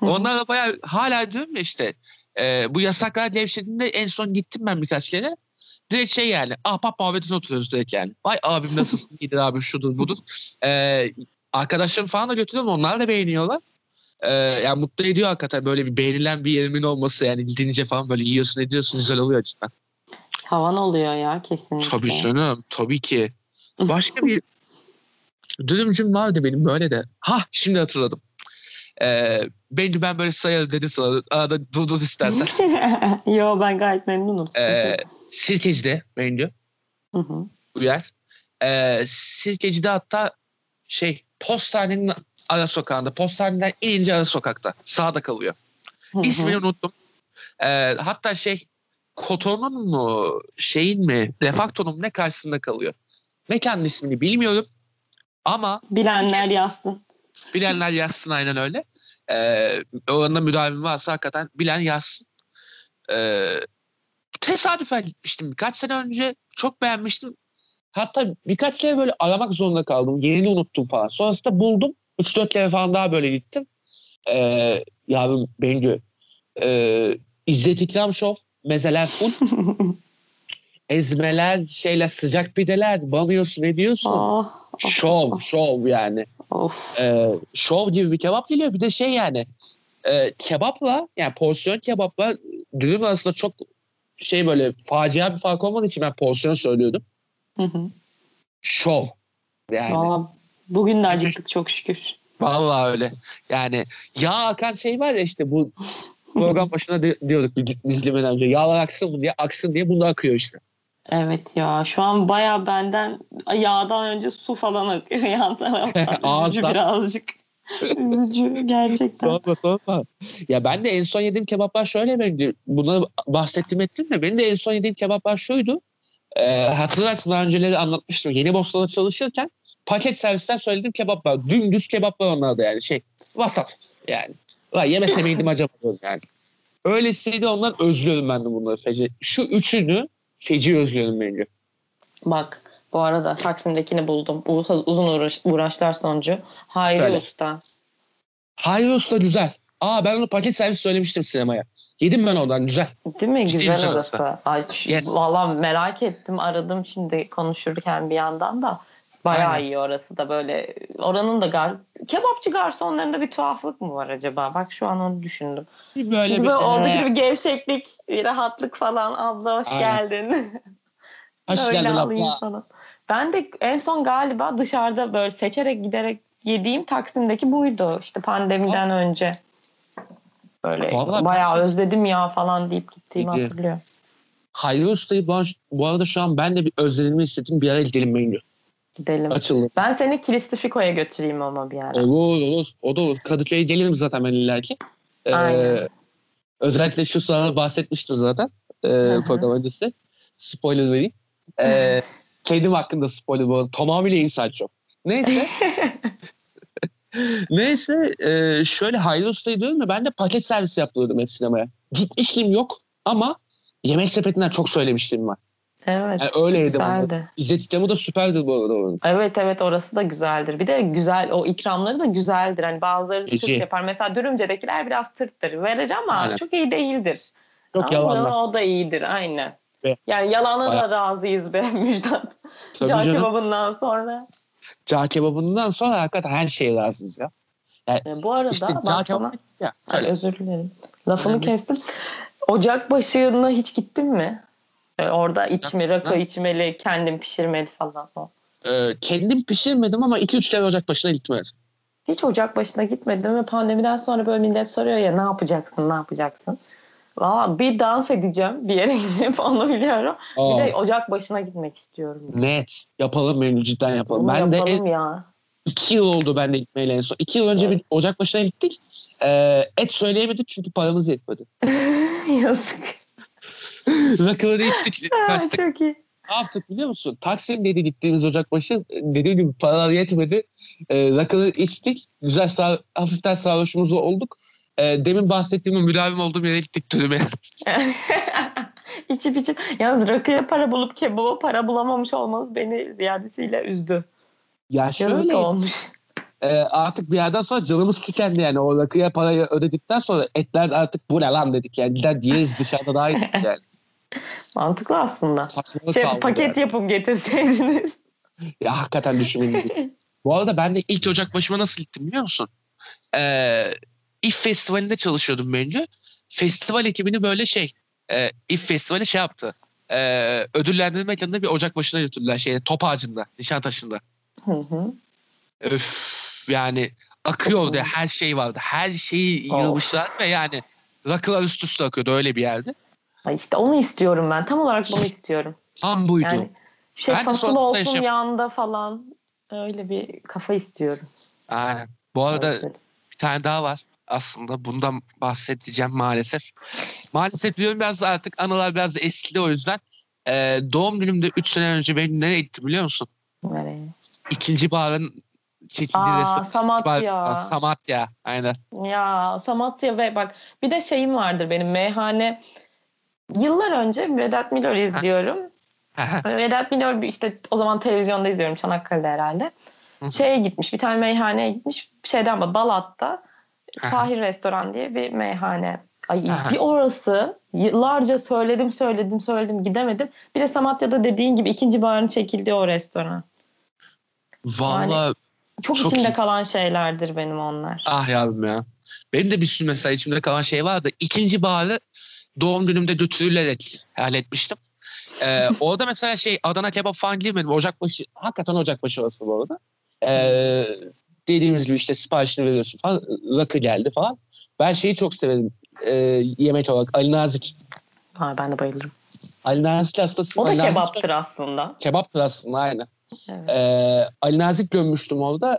Onlar da bayağı hala diyorum ya işte e, bu yasaklar gevşediğinde en son gittim ben birkaç kere. Direkt şey yani ahbap muhabbetine oturuyoruz direkt yani. Vay abim nasılsın iyidir abim şudur budur. Ee, arkadaşlarım falan da götürüyorum onlar da beğeniyorlar. Ee, yani mutlu ediyor hakikaten böyle bir beğenilen bir yerimin olması yani gidince falan böyle yiyorsun ediyorsun güzel oluyor cidden. Havan oluyor ya kesinlikle. Tabii canım tabii ki. Başka bir dürümcüm vardı benim böyle de. Ha şimdi hatırladım. Ee, bence ben böyle sayarım dedim sana. Arada dur dur istersen. Yo ben gayet memnunum. Ee, Sirkeci'de bence Hı hı. bu yer. Ee, Sirkeci'de hatta şey postanenin ara sokağında. Postaneden inince ara sokakta. Sağda kalıyor. Hı hı. İsmini unuttum. Ee, hatta şey Koton'un mu şeyin mi Defakto'nun ne karşısında kalıyor. Mekanın ismini bilmiyorum ama Bilenler yazsın. Bilenler yazsın aynen öyle. Ee, oranında müdavim varsa hakikaten bilen yazsın. Ee, tesadüfen gitmiştim. Birkaç sene önce çok beğenmiştim. Hatta birkaç kere böyle aramak zorunda kaldım. Yerini unuttum falan. Sonrasında buldum. 3-4 kere falan daha böyle gittim. Ee, yavrum Bengü. Ee, İzzet İkram Show. Mezeler full. Ezmeler, şeyler, sıcak pideler. Banıyorsun, ediyorsun. oh, Şov, oh, şov yani. Of. Ee, şov gibi bir kebap geliyor. Bir de şey yani e, kebapla yani porsiyon kebapla dürüm arasında çok şey böyle facia bir fark olmadığı için ben porsiyon söylüyordum. Hı hı. Şov. Yani Valla bugün de acıktık çok şükür. vallahi öyle. Yani yağ akan şey var ya işte bu program başına di- diyorduk bir izlemeden önce. Yağlar aksın mı diye aksın diye bunu akıyor işte. Evet ya şu an baya benden yağdan önce su falan akıyor yan taraftan. Ağızdan. birazcık. Üzücü gerçekten. Sorma sorma. Ya ben de en son yediğim kebaplar şöyle bence. Buna bahsettim ettim de benim de en son yediğim kebaplar şuydu. Ee, hatırlarsın daha önceleri anlatmıştım. Yeni Bosna'da çalışırken paket servisten söylediğim kebaplar. Dümdüz kebaplar onlar da yani şey. Vasat yani. Ulan yemese miydim acaba yani. Öylesiydi ondan özlüyorum ben de bunları feci. Şu üçünü feci özlüyorum bence. Bak bu arada Taksim'dekini buldum. Uzun uğraş, uğraşlar sonucu. Hayri Söyle. Usta. Hayır usta güzel. Aa ben onu paket servis söylemiştim sinemaya. Yedim ben oradan güzel. Değil mi? Ciddi Güzel güzel orası. Ay, şu- Yes. Valla merak ettim. Aradım şimdi konuşurken bir yandan da. Bayağı Aynen. iyi orası da böyle. Oranın da gar kebapçı garsonlarında bir tuhaflık mı var acaba? Bak şu an onu düşündüm. Böyle Çünkü bir- böyle oradaki bir gevşeklik, bir rahatlık falan. Abla hoş Aynen. geldin. Hoş Öyle geldin abla. falan. Ben de en son galiba dışarıda böyle seçerek giderek yediğim Taksim'deki buydu. İşte pandemiden önce. Böyle Vallahi- bayağı özledim ya falan deyip gittiğimi İyi. hatırlıyorum. Hayri Usta'yı bu, arada şu an ben de bir özlediğimi hissettim. Bir ara gidelim menü. Gidelim. Açıldı. Ben seni Kilistifiko'ya götüreyim ama bir ara. Olur olur. O da olur. Kadıköy'e gelirim zaten ben illaki. Ee, Aynen. özellikle şu sıralar bahsetmiştim zaten. Ee, hı. program öncesi. Spoiler vereyim. Ee, kendim hakkında spoiler bu arada. Tamamıyla inside job. Neyse. Neyse e, şöyle Hayri Usta'yı diyorum ya ben de paket servisi yaptırıyordum hep sinemaya. Gitmişliğim yok ama yemek sepetinden çok söylemişliğim var. Evet. Yani öyleydi güzeldi. İzzet İkramı da süperdi bu arada. Evet evet orası da güzeldir. Bir de güzel o ikramları da güzeldir. Hani bazıları tırt Eci. yapar. Mesela Dürümce'dekiler biraz tırttır. Verir ama Aynen. çok iyi değildir. Çok Ama yalanlar. o da iyidir aynen. Ve- Yani yalana da razıyız be Müjdat. Cağ kebabından sonra. Cağ kebabından sonra hakikaten her şeye razıyız ya. E, bu arada İşte cağ sana- ya. Öyle. özür dilerim. Lafını Önemli. kestim. Ocak başına hiç gittin mi? E, orada içme, rakı içmeli, kendin pişirmeli falan. Ee, kendim pişirmedim ama 2-3 kere ocak başına gittim evet. Hiç ocak başına gitmedim ve pandemiden sonra böyle millet soruyor ya ne yapacaksın, ne yapacaksın? Valla bir dans edeceğim bir yere gidip onu biliyorum. Aa, Bir de ocak başına gitmek istiyorum. net. Yapalım menü cidden yapalım. Bunu ben de yapalım en- ya. iki yıl oldu ben de gitmeyle en son. İki yıl önce bir ocak başına gittik. Ee, et söyleyemedik çünkü paramız yetmedi. Yazık. Rakıları içtik. Kaçtık. çok iyi. Ne yaptık biliyor musun? Taksim dedi gittiğimiz Ocakbaşı dediğim gibi paralar yetmedi. E, rakıları içtik. Güzel sağ, hafiften sarhoşumuz olduk. E, demin bahsettiğim o müdavim olduğum yere gittik dönüme. içip içip. Yalnız rakıya para bulup kebaba para bulamamış olmanız beni ziyadesiyle üzdü. Ya şöyle olmuş. e, artık bir yerden sonra canımız tükendi yani. O rakıya parayı ödedikten sonra etler artık bu ne lan dedik yani. Gider diyeriz dışarıda daha iyi yani. Mantıklı aslında. Saçmalık Şey, paket yani. yapıp getirseydiniz. Ya hakikaten düşünmedik. Bu arada ben de ilk Ocak başıma nasıl gittim biliyor musun? Ee, İF Festivali'nde çalışıyordum menü. Festival ekibini böyle şey, e, İF Festivali şey yaptı. Ee, ödüllendirme ekranında bir Ocak başına götürdüler şeyde, top ağacında, Nişantaşı'nda. Hı hı. Öf, yani akıyordu her şey vardı. Her şeyi yığmışlar ve yani rakılar üst üste akıyordu öyle bir yerde. Ay işte onu istiyorum ben. Tam olarak bunu istiyorum. Tam buydu. Yani şey Ben fasıl olsun yaşam- yanında falan. Öyle bir kafa istiyorum. Aynen. Bu arada Özledim. bir tane daha var aslında. Bundan bahsedeceğim maalesef. Maalesef diyorum biraz artık anılar biraz eskidi o yüzden. Ee, doğum günümde 3 sene önce benim nereye gitti biliyor musun? Nereye? İkinci bağın çekildiği restoran. Samatya. Samatya. Aynen. Ya Samatya ve bak bir de şeyim vardır benim meyhane. Yıllar önce Vedat Milor izliyorum. Vedat Milor işte o zaman televizyonda izliyorum Çanakkale'de herhalde. Şeye gitmiş bir tane meyhaneye gitmiş şeyden Balat'ta Aha. Sahil Restoran diye bir meyhane. Ay bir orası yıllarca söyledim söyledim söyledim gidemedim. Bir de Samatya'da dediğin gibi ikinci baharın çekildiği o restoran. Vallahi Çok, Çok içimde iyi. kalan şeylerdir benim onlar. ah yavrum ya. Benim de bir sürü mesela içimde kalan şey vardı. İkinci bağlı doğum günümde götürülerek halletmiştim. Ee, orada mesela şey Adana kebap falan girmedim. Ocakbaşı, hakikaten Ocakbaşı orası bu arada. Ee, dediğimiz gibi işte siparişini veriyorsun falan. Rakı geldi falan. Ben şeyi çok severim. Ee, yemek olarak Ali Nazik. Ha, ben de bayılırım. Ali Nazik hastası. O da Ali Nazik- kebaptır aslında. Kebaptır aslında aynı. Evet. Ee, Ali Nazik gömmüştüm orada.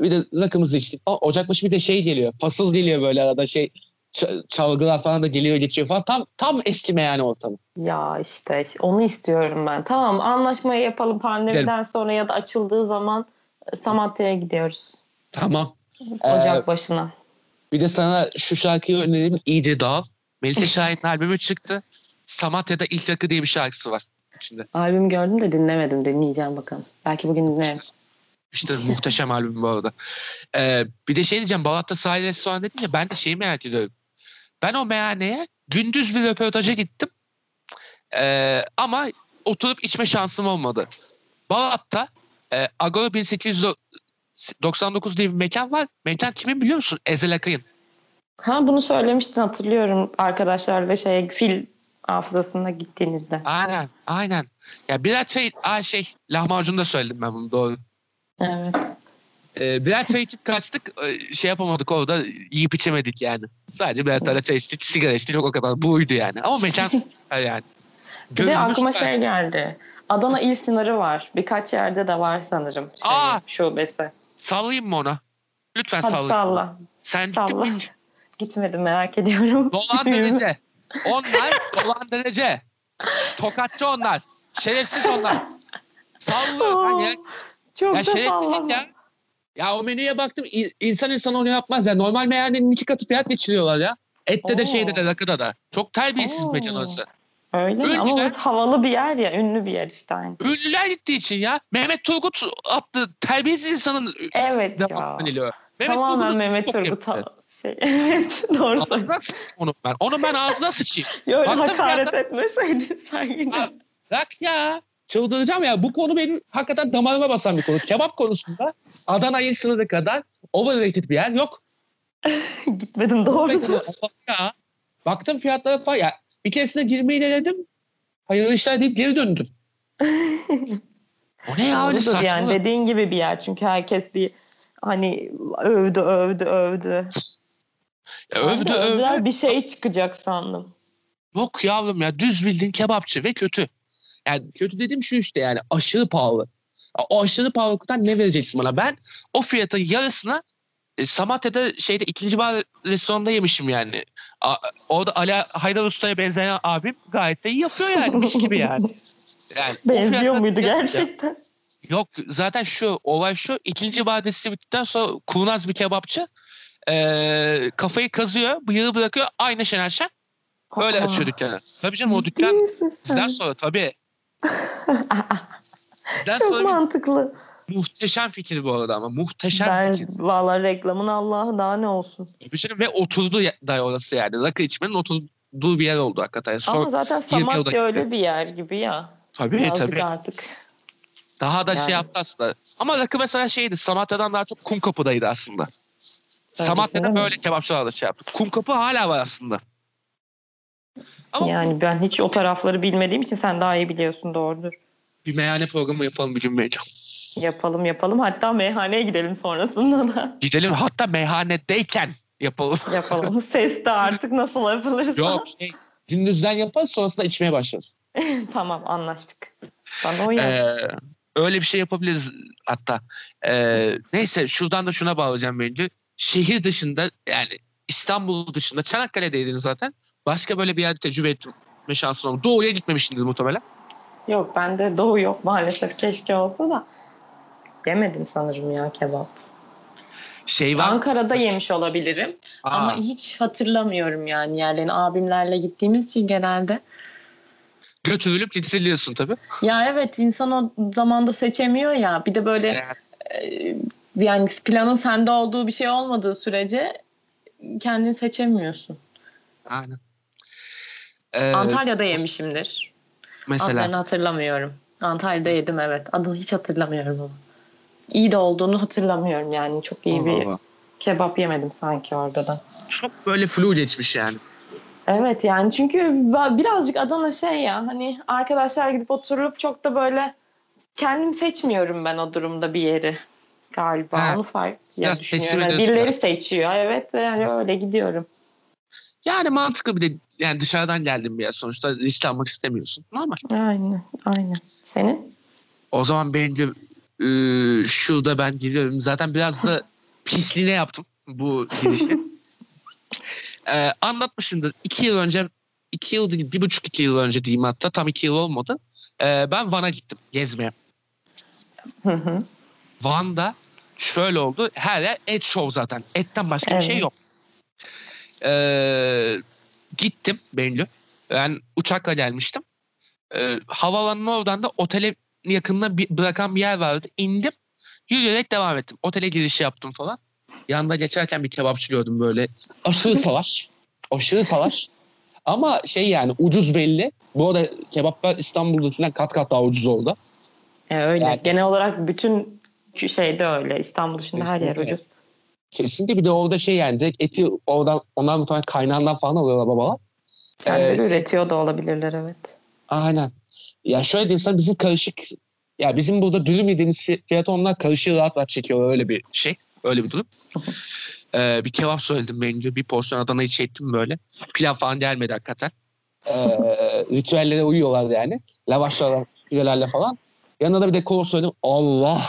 Bir de rakımızı içtik. Ocakbaşı bir de şey geliyor. Fasıl geliyor böyle arada şey. Çalgılar falan da geliyor geçiyor falan. Tam tam eski meyhane ortamı. Ya işte onu istiyorum ben. Tamam anlaşmayı yapalım pandemiden sonra ya da açıldığı zaman Samatya'ya gidiyoruz. Tamam. Ee, Ocak başına. Bir de sana şu şarkıyı önereyim. İyice dağıl. Melike Şahin'in albümü çıktı. Samatya'da ilk rakı diye bir şarkısı var. Şimdi Albüm gördüm de dinlemedim. Dinleyeceğim bakalım. Belki bugün dinlerim. işte muhteşem albüm bu arada. Ee, bir de şey diyeceğim. Balat'ta sahil restoran dedin ya ben de şeyi merak ediyorum. Ben o meyhaneye gündüz bir röportaja gittim. Ee, ama oturup içme şansım olmadı. Balat'ta e, Agora 1899 diye bir mekan var. Mekan kimin biliyor musun? Ezel Akay'ın. Ha bunu söylemiştin hatırlıyorum arkadaşlarla şey fil hafızasına gittiğinizde. Aynen, aynen. Ya birer çay, aa şey, lahmacun da söyledim ben bunu doğru. Evet. Ee, birer çay içip kaçtık, ee, şey yapamadık orada, yiyip içemedik yani. Sadece birer tane çay içtik, sigara içtik, o kadar. Buydu yani. Ama mekan yani. Bir de Görünümü aklıma şey geldi. Adana il sınırı var. Birkaç yerde de var sanırım. Şey, Aa! şubesi. Sallayayım mı ona? Lütfen Hadi sallayın. salla. Sen gittin Salla. mi? Gitmedim merak ediyorum. Dolandırıcı. Onlar dolandırıcı. Tokatçı onlar. Şerefsiz onlar. Sallıyor. Aa, ya, Çok ya da şerefsizlik ya. Ya o menüye baktım in- insan insan onu yapmaz ya. Normal meyhanenin iki katı fiyat geçiriyorlar ya. Ette de Oo. şeyde de rakıda da. Çok terbiyesiz bir mekan orası. Öyle mi? Ünlüler- Ama orası havalı bir yer ya. Ünlü bir yer işte aynı. Ünlüler gittiği için ya. Mehmet Turgut attı. Terbiyesiz insanın Evet ya. Mehmet Tamamen Turgut'u Mehmet Turgut şey. Evet doğru söylüyorsun. Onu ben. Onu ben ağzına sıçayım. Baktım hakaret etmeseydin sen yine. Bırak ya. Çıldıracağım ya. Bu konu benim hakikaten damarıma basan bir konu. Kebap konusunda Adana il sınırı kadar overrated bir yer yok. Gitmedim doğrudur. ya. Baktım fiyatlara falan. Ya, bir keresinde girmeyi denedim. Hayırlı işler deyip geri döndüm. O ne ya öyle saçma. yani dediğin gibi bir yer. Çünkü herkes bir hani övdü övdü övdü. Ya övdü övdü. bir şey çıkacak sandım. Yok yavrum ya düz bildiğin kebapçı ve kötü. Yani kötü dediğim şu işte yani aşırı pahalı. Ya O aşırı pahalılıktan ne vereceksin bana? Ben o fiyatın yarısına e, Samatya'da şeyde ikinci bar restoranında yemişim yani. A, orada Ali Haydar Usta'ya benzeyen abim gayet de iyi yapıyor yani mis gibi yani. yani Benziyor muydu gerçekten? Yok zaten şu olay şu ikinci vadesi bittikten sonra kurnaz bir kebapçı e, kafayı kazıyor bıyığı bırakıyor aynı Şener Şen öyle Aa, açıyor dükkanı. Tabii canım o dükkan bizden sonra tabii. Çok bir mantıklı. muhteşem fikir bu arada ama muhteşem Ben fikir. valla reklamın Allah'ı daha ne olsun. Canım ve oturdu da orası yani. Rakı içmenin oturduğu bir yer oldu hakikaten. Sonra, Ama zaten 20 yılda Samatya öyle bir yer gibi ya. tabii Birazcık tabii. artık. Daha da Yani. şey yaptı aslında. Ama rakı mesela şeydi. Samatya'dan daha çok Kumkapı'daydı aslında. Samatya'da böyle kebapçılar da şey yaptı. Kumkapı hala var aslında. Ama Yani ben hiç o tarafları bilmediğim için sen daha iyi biliyorsun doğrudur. bir meyhane programı yapalım bir gün bence. Yapalım yapalım. Hatta meyhaneye gidelim sonrasında da. Gidelim hatta meyhanedeyken yapalım. Yapalım. Ses de artık nasıl yapılırsa. Yok şey, gündüzden yaparız sonrasında içmeye başlarız. tamam anlaştık. Bana uyar. Ee, öyle bir şey yapabiliriz hatta. Ee, neyse şuradan da şuna bağlayacağım bence. Şehir dışında yani İstanbul dışında Çanakkale'deydin zaten. Başka böyle bir yerde tecrübe etme şansın oldu. Doğu'ya gitmemişsindir muhtemelen. Yok bende doğu yok maalesef. Keşke olsa da. Yemedim sanırım ya kebap. Şey var. Ankara'da yemiş olabilirim. Aa, Ama hiç hatırlamıyorum yani yerlerini. Abimlerle gittiğimiz için genelde. götürülüp getiriliyorsun tabii. Ya evet insan o zamanda seçemiyor ya. Bir de böyle e, yani planın sende olduğu bir şey olmadığı sürece kendin seçemiyorsun. aynen. Ee, Antalya'da yemişimdir. mesela. Adlarını hatırlamıyorum. Antalya'da yedim evet. Adını hiç hatırlamıyorum ama. İyi de olduğunu hatırlamıyorum yani. Çok iyi Allah bir Allah. kebap yemedim sanki orada da. Çok böyle flu geçmiş yani. Evet yani çünkü birazcık Adana şey ya hani arkadaşlar gidip oturup çok da böyle kendim seçmiyorum ben o durumda bir yeri galiba. Ha, Onu fark ya düşünüyorum. Yani birileri seçiyor evet ve yani öyle gidiyorum. Yani mantıklı bir de yani dışarıdan geldim bir yer sonuçta risk almak istemiyorsun. Normal. Aynen aynen. Senin? O zaman bence e, şurada ben giriyorum. Zaten biraz da pisliğine yaptım bu girişi. e, anlatmışımdır. İki yıl önce, iki yıl değil, bir buçuk iki yıl önce diyeyim hatta. Tam iki yıl olmadı. E, ben Van'a gittim gezmeye. Van'da şöyle oldu. Her yer et show zaten. Etten başka bir şey Evet. yok. Ee, gittim Bengü. Ben uçakla gelmiştim. Ee, havaalanının oradan da otele yakınına bir, bırakan bir yer vardı. İndim. Yürüyerek devam ettim. Otele giriş yaptım falan. Yanında geçerken bir kebapçı gördüm böyle. Aşırı salaş. Aşırı salaş. Ama şey yani ucuz belli. Bu arada kebaplar İstanbul'dakinden kat kat daha ucuz oldu. E, öyle. Yani- Genel olarak bütün şeyde öyle. İstanbul dışında her yer ucuz. Kesinlikle bir de orada şey yani direkt eti oradan onlar muhtemelen kaynağından falan alıyorlar babalar. Kendileri Ee, üretiyor da olabilirler evet. Aynen. Ya şöyle diyeyim sana bizim karışık ya bizim burada dürüm yediğimiz fi- fiyatı onlar karışığı rahat rahat çekiyorlar öyle bir şey. Öyle bir durum. Ee, bir kebap söyledim benim bir porsiyon Adana'yı çektim böyle. Pilav falan gelmedi hakikaten. Ee, ritüellere uyuyorlardı yani. Lavaşlarla, pirelerle falan. Yanına da bir de kol söyledim. Allah!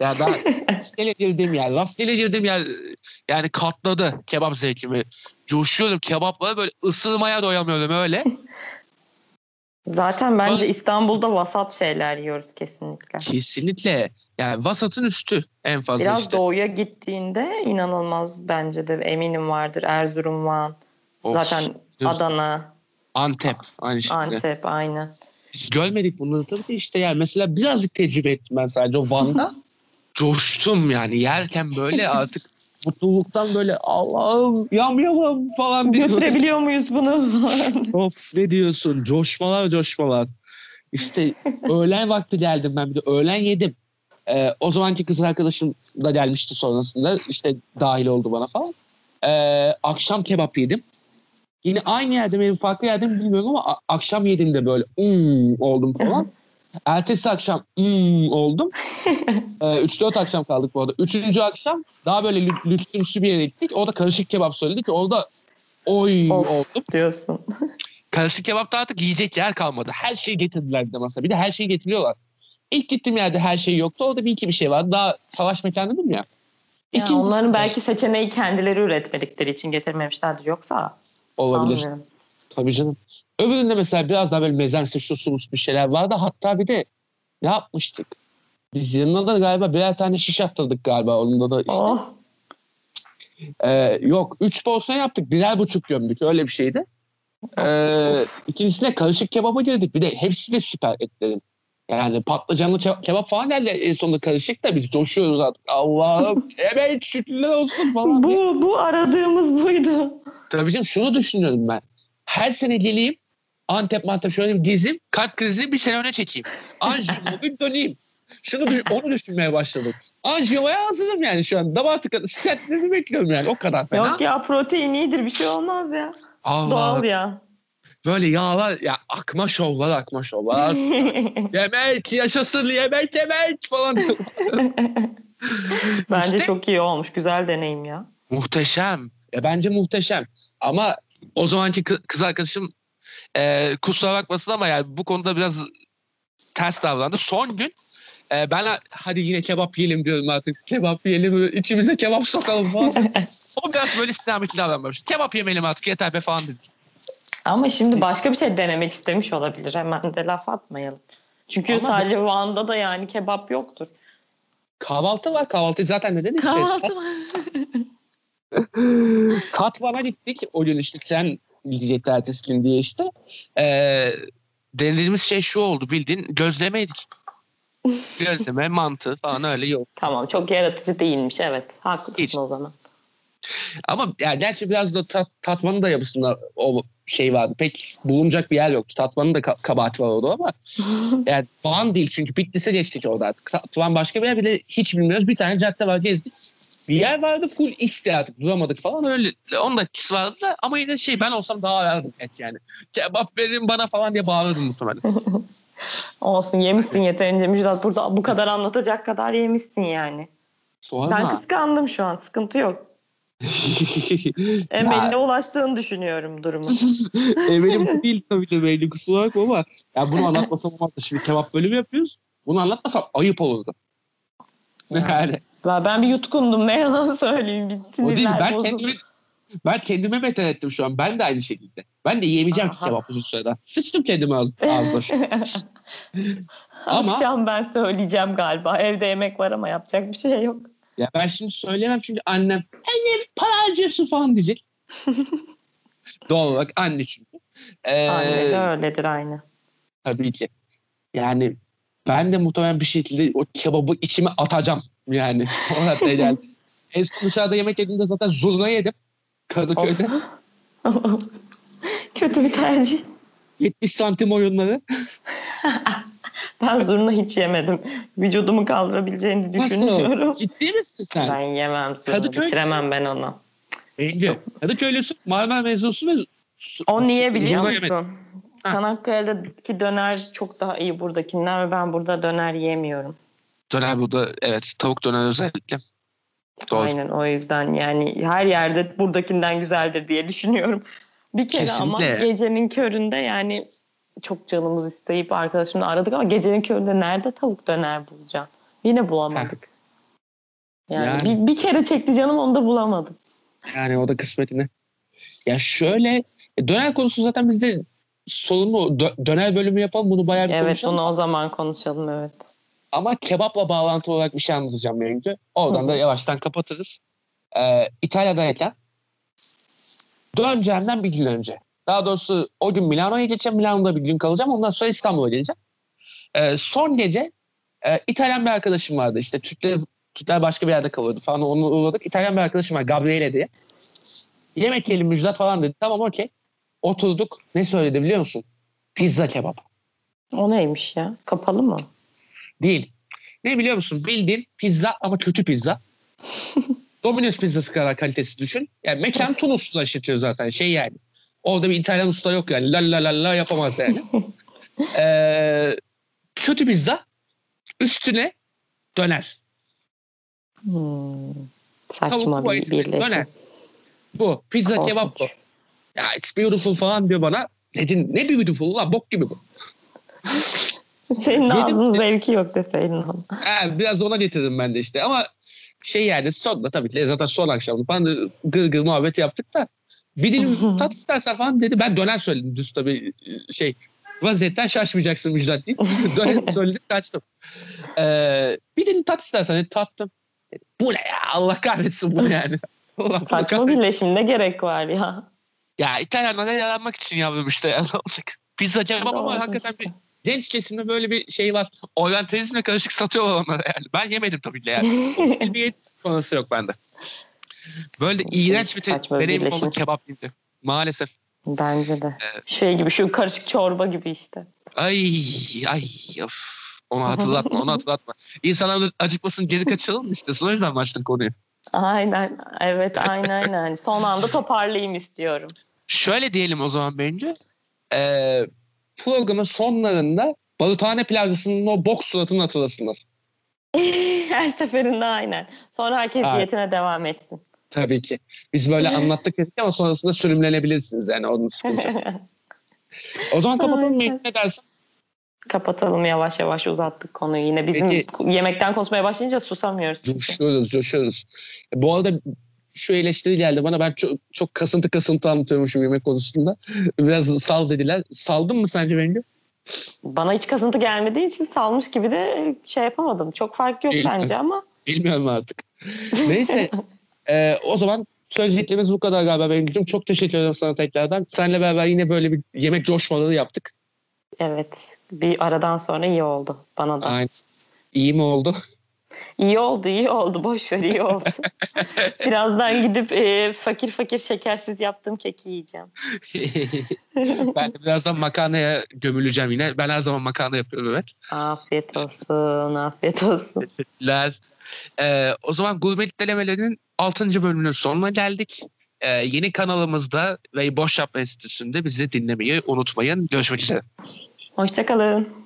Ya daha rastgele girdiğim yer. Rastgele girdiğim yer yani katladı kebap zevkimi. Coşuyorum kebaplara böyle ısırmaya doyamıyorum öyle. Zaten bence İstanbul'da vasat şeyler yiyoruz kesinlikle. Kesinlikle. Yani vasatın üstü en fazla Biraz işte. doğuya gittiğinde inanılmaz bence de eminim vardır. Erzurum, Van, Of, zaten dur. Adana, Antep aynı şekilde. Antep aynen. Biz görmedik bunları tabii de işte yani mesela birazcık tecrübe ettim ben sadece o Van'da. Coştum yani yerken böyle artık mutluluktan böyle Allah'ım yamyamam falan diye. Götürebiliyor muyuz bunu? Of ne diyorsun? Coşmalar coşmalar. İşte öğlen vakti geldim ben bir de öğlen yedim. Ee, o zamanki kız arkadaşım da gelmişti sonrasında işte dahil oldu bana falan. Ee, akşam kebap yedim. Yine aynı yerde benim farklı yerde mi bilmiyorum ama akşam yedim de böyle hmm oldum falan. Ertesi akşam hmm oldum. Ee, 3-4 akşam kaldık bu arada. Üçüncü akşam daha böyle lü- lüksümsü bir yere gittik. Orada karışık kebap söyledik. Orada oy of oldum. diyorsun. Karışık kebapta artık yiyecek yer kalmadı. Her şeyi getirdiler bir de masaya. Bir de her şeyi getiriyorlar. İlk gittiğim yerde her şey yoktu. Orada bir iki bir şey vardı. Daha savaş mekanı dedim ya. Ya İkincisi- onların belki seçeneği kendileri üretmedikleri için getirmemişlerdir. Yoksa olabilir. sanmıyorum. Tabii canım. Öbüründe mesela biraz daha böyle mezense şu sulus bir şeyler vardı. Hatta bir de ne yapmıştık? Biz yanına da galiba birer tane şiş attırdık galiba. Onda da işte. Oh. Ee, yok. Üç porsiyon yaptık. Birer buçuk gömdük. Öyle bir şeydi. Ee, ikincisine karışık kebaba girdik. Bir de hepsi de süper etlerin. Yani patlıcanlı ke- kebap falan geldi en sonunda karışık da biz coşuyoruz artık. Allah'ım evet şükürler olsun falan. Bu, bu aradığımız buydu. Tabii canım şunu düşünüyorum ben. Her sene geleyim Antep mantep şöyle bir gezeyim. Kalp krizini bir sene öne çekeyim. Anjiyo bir döneyim. Şunu düş- onu düşünmeye başladım. Anjiyoya hazırım yani şu an. Damar tıkadı. Stentlerimi bekliyorum yani. O kadar fena. Yok ya protein iyidir bir şey olmaz ya. Allah. Doğal ya. Böyle yağlar ya akma şovlar akma şovlar. yemek yaşasın yemek yemek falan. Bence İşte- çok iyi olmuş. Güzel deneyim ya. muhteşem. Ya bence muhteşem. Ama o zamanki kı- kız arkadaşım e, kusura bakmasın ama yani bu konuda biraz ters davrandı. Son gün e, ben ha- hadi yine kebap yiyelim diyorum artık. Kebap yiyelim, içimize kebap sokalım falan. o biraz böyle sinametli davranmış. Kebap yemeyelim artık yeter be falan dedi. Ama şimdi başka bir şey denemek istemiş olabilir. Hemen de laf atmayalım. Çünkü Ama- sadece Van'da da yani kebap yoktur. Kahvaltı var. Kahvaltı zaten neden? Kahvaltı var. Tatvan'a gittik. O gün işte sen gidecekti ertesi gün diye işte. Ee, denediğimiz şey şu oldu bildiğin gözleme yedik. Gözleme, mantı falan öyle yok. Tamam çok yaratıcı değilmiş evet. Haklısın Hiç. o zaman. Ama yani gerçi biraz da tat, Tatvan'ın da yapısında o şey vardı. Pek bulunacak bir yer yoktu. Tatvan'ın da ka- kabahati var orada ama yani Van değil çünkü Bitlis'e geçtik orada artık. Tatvan başka bir yer bile hiç bilmiyoruz. Bir tane cadde var gezdik. Bir yer vardı full iste artık duramadık falan öyle. Onun da etkisi vardı da ama yine şey ben olsam daha arardım et yani. Kebap verin bana falan diye bağırırdım muhtemelen. Olsun yemişsin yeterince Müjdat. Burada bu kadar anlatacak kadar yemişsin yani. Sorma. Ben kıskandım şu an. Sıkıntı yok. Emeline ulaştığını düşünüyorum durumu. Eminim bu değil tabii ki belli kusura bakma ama ya bunu anlatmasam olmazdı. Şimdi kebap bölümü yapıyoruz. Bunu anlatmasam ayıp olurdu. Yani Ben bir yutkundum ne yalan söyleyeyim. Bir o değil. Ben bozuldu. kendime, ben kendime beter ettim şu an. Ben de aynı şekilde. Ben de yiyemeyeceğim ki Aha. kebap uzun süreden. Sıçtım kendime şu an. Ama- Akşam ben söyleyeceğim galiba. Evde yemek var ama yapacak bir şey yok. Ya ben şimdi söyleyemem çünkü annem annem para harcıyorsun falan diyecek. Doğal olarak anne çünkü. Ee, Anne de öyledir aynı. Tabii ki. Yani ben de muhtemelen bir şekilde o kebabı içime atacağım. Yani o noktaya geldi. En son dışarıda yemek yediğimde zaten zurna yedim. Kadıköy'de. Kötü bir tercih. 70 santim oyunları. Ben zurna hiç yemedim. Vücudumu kaldırabileceğini düşünmüyorum. Ciddi misin sen? Ben yemem zurna. Kadıköy- Bitiremem ben onu. Bence. Kadıköylüsün, Marmara mezunsun ve O niye biliyor Zurna musun? yemedim. Çanakkale'deki döner çok daha iyi buradakinden ve ben burada döner yemiyorum. Döner burada evet tavuk döner özellikle. Doğru. Aynen o yüzden yani her yerde buradakinden güzeldir diye düşünüyorum. Bir kere ama Kesinlikle. gecenin köründe yani çok canımız isteyip arkadaşımla aradık ama gecenin köründe nerede tavuk döner bulacağım? Yine bulamadık. Yani, Yani- Bir, bir kere çekti canım onu da bulamadım. Yani o da kısmetine. Ya şöyle e, döner konusu zaten bizde sorunu dö- döner bölümü yapalım. Bunu bayağı bir Evet konuşalım. bunu o zaman konuşalım evet. Ama kebapla bağlantılı olarak bir şey anlatacağım önce. Oradan da yavaştan kapatırız. Ee, İtalya'dayken döneceğimden bir gün önce. Daha doğrusu o gün Milano'ya geçeceğim. Milano'da bir gün kalacağım. Ondan sonra İstanbul'a geleceğim. Ee, son gece e, İtalyan bir arkadaşım vardı. İşte Türkler, Türkler başka bir yerde kalıyordu falan. Onu uğradık. İtalyan bir arkadaşım var. Gabriele diye. Yemek yiyelim Müjdat falan dedi. Tamam okey. Oturduk. Ne söyledi biliyor musun? Pizza kebap. O neymiş ya? Kapalı mı? Değil. Ne biliyor musun? Bildiğin pizza ama kötü pizza. Domino's pizzası kadar kalitesi düşün. Yani mekan Tunus'ta işletiyor zaten. Şey yani. Orada bir İtalyan usta yok yani. La la la la yapamaz yani. Ee, kötü pizza. Üstüne döner. Hmm. Saçma Tavuklu bir birleşim. Döner. Bu. Pizza kebap bu. Korkunç. Ya it's beautiful falan diyor bana. Dedim ne beautiful lan bok gibi bu. Senin ağzının zevki yok deseydin ona. Biraz ona getirdim ben de işte ama şey yani sonra tabii ki zaten son akşamdı falan da gır gır muhabbet yaptık da bir dilim tat istersen falan dedi. Ben döner söyledim düz tabii şey vaziyetten şaşmayacaksın Müjdat deyip döner söyledim kaçtım. Ee, bir dilim tat istersen dedi tattım. Dedi, bu ne ya Allah kahretsin bu yani. Allah Saçma kahretsin. birleşim ne gerek var ya. Ya İtalyanlara yaranmak için yavrum işte. Pizza kebap ama hakikaten işte. bir genç kesimde böyle bir şey var. Oryantalizmle karışık satıyorlar onlara yani. Ben yemedim tabii ki yani. bir konusu yok bende. Böyle iğrenç bir te- deneyim oldu kebap değildi. Maalesef. Bence de. Evet. Şey gibi şu karışık çorba gibi işte. Ay ay of. Onu hatırlatma onu hatırlatma. İnsanlar acıkmasın geri kaçıralım mı istiyorsun? O yüzden açtın konuyu? Aynen. Evet aynen aynen. Son anda toparlayayım istiyorum. Şöyle diyelim o zaman bence. Ee, programın sonlarında Baruthane Plazası'nın o boks suratını hatırlasınlar. Her seferinde aynen. Sonra herkes Aynen. diyetine devam etsin. Tabii ki. Biz böyle anlattık dedik ama sonrasında sürümlenebilirsiniz yani onun sıkıntı. O zaman kapatalım mı? Ne dersin? Kapatalım yavaş yavaş uzattık konuyu. Yine bizim Peki. yemekten konuşmaya başlayınca susamıyoruz. Coşuyoruz, coşuyoruz. Bu arada şu eleştiri geldi bana. Ben çok, çok kasıntı kasıntı anlatıyormuşum yemek konusunda. Biraz sal dediler. Saldın mı sence bence? Bana hiç kasıntı gelmediği için salmış gibi de şey yapamadım. Çok fark yok mi? bence ama Bilmiyorum artık. Neyse. Ee, o zaman söyleyeceklerimiz bu kadar galiba benim gücüm. Çok teşekkür ederim sana tekrardan. Seninle beraber yine böyle bir yemek coşmaları yaptık. evet bir aradan sonra iyi oldu bana da. Aynen. İyi mi oldu? İyi oldu iyi oldu boş ver iyi oldu. Birazdan gidip e, fakir fakir şekersiz yaptığım keki yiyeceğim. ben de birazdan makarnaya gömüleceğim yine. Ben her zaman makarna yapıyorum evet. Afiyet olsun afiyet olsun. Teşekkürler. Ee, o zaman Gurmet Denemelerinin 6. bölümünün sonuna geldik. Ee, yeni kanalımızda ve Boş Yapma Enstitüsü'nde bizi dinlemeyi unutmayın. Görüşmek üzere. Hoşçakalın.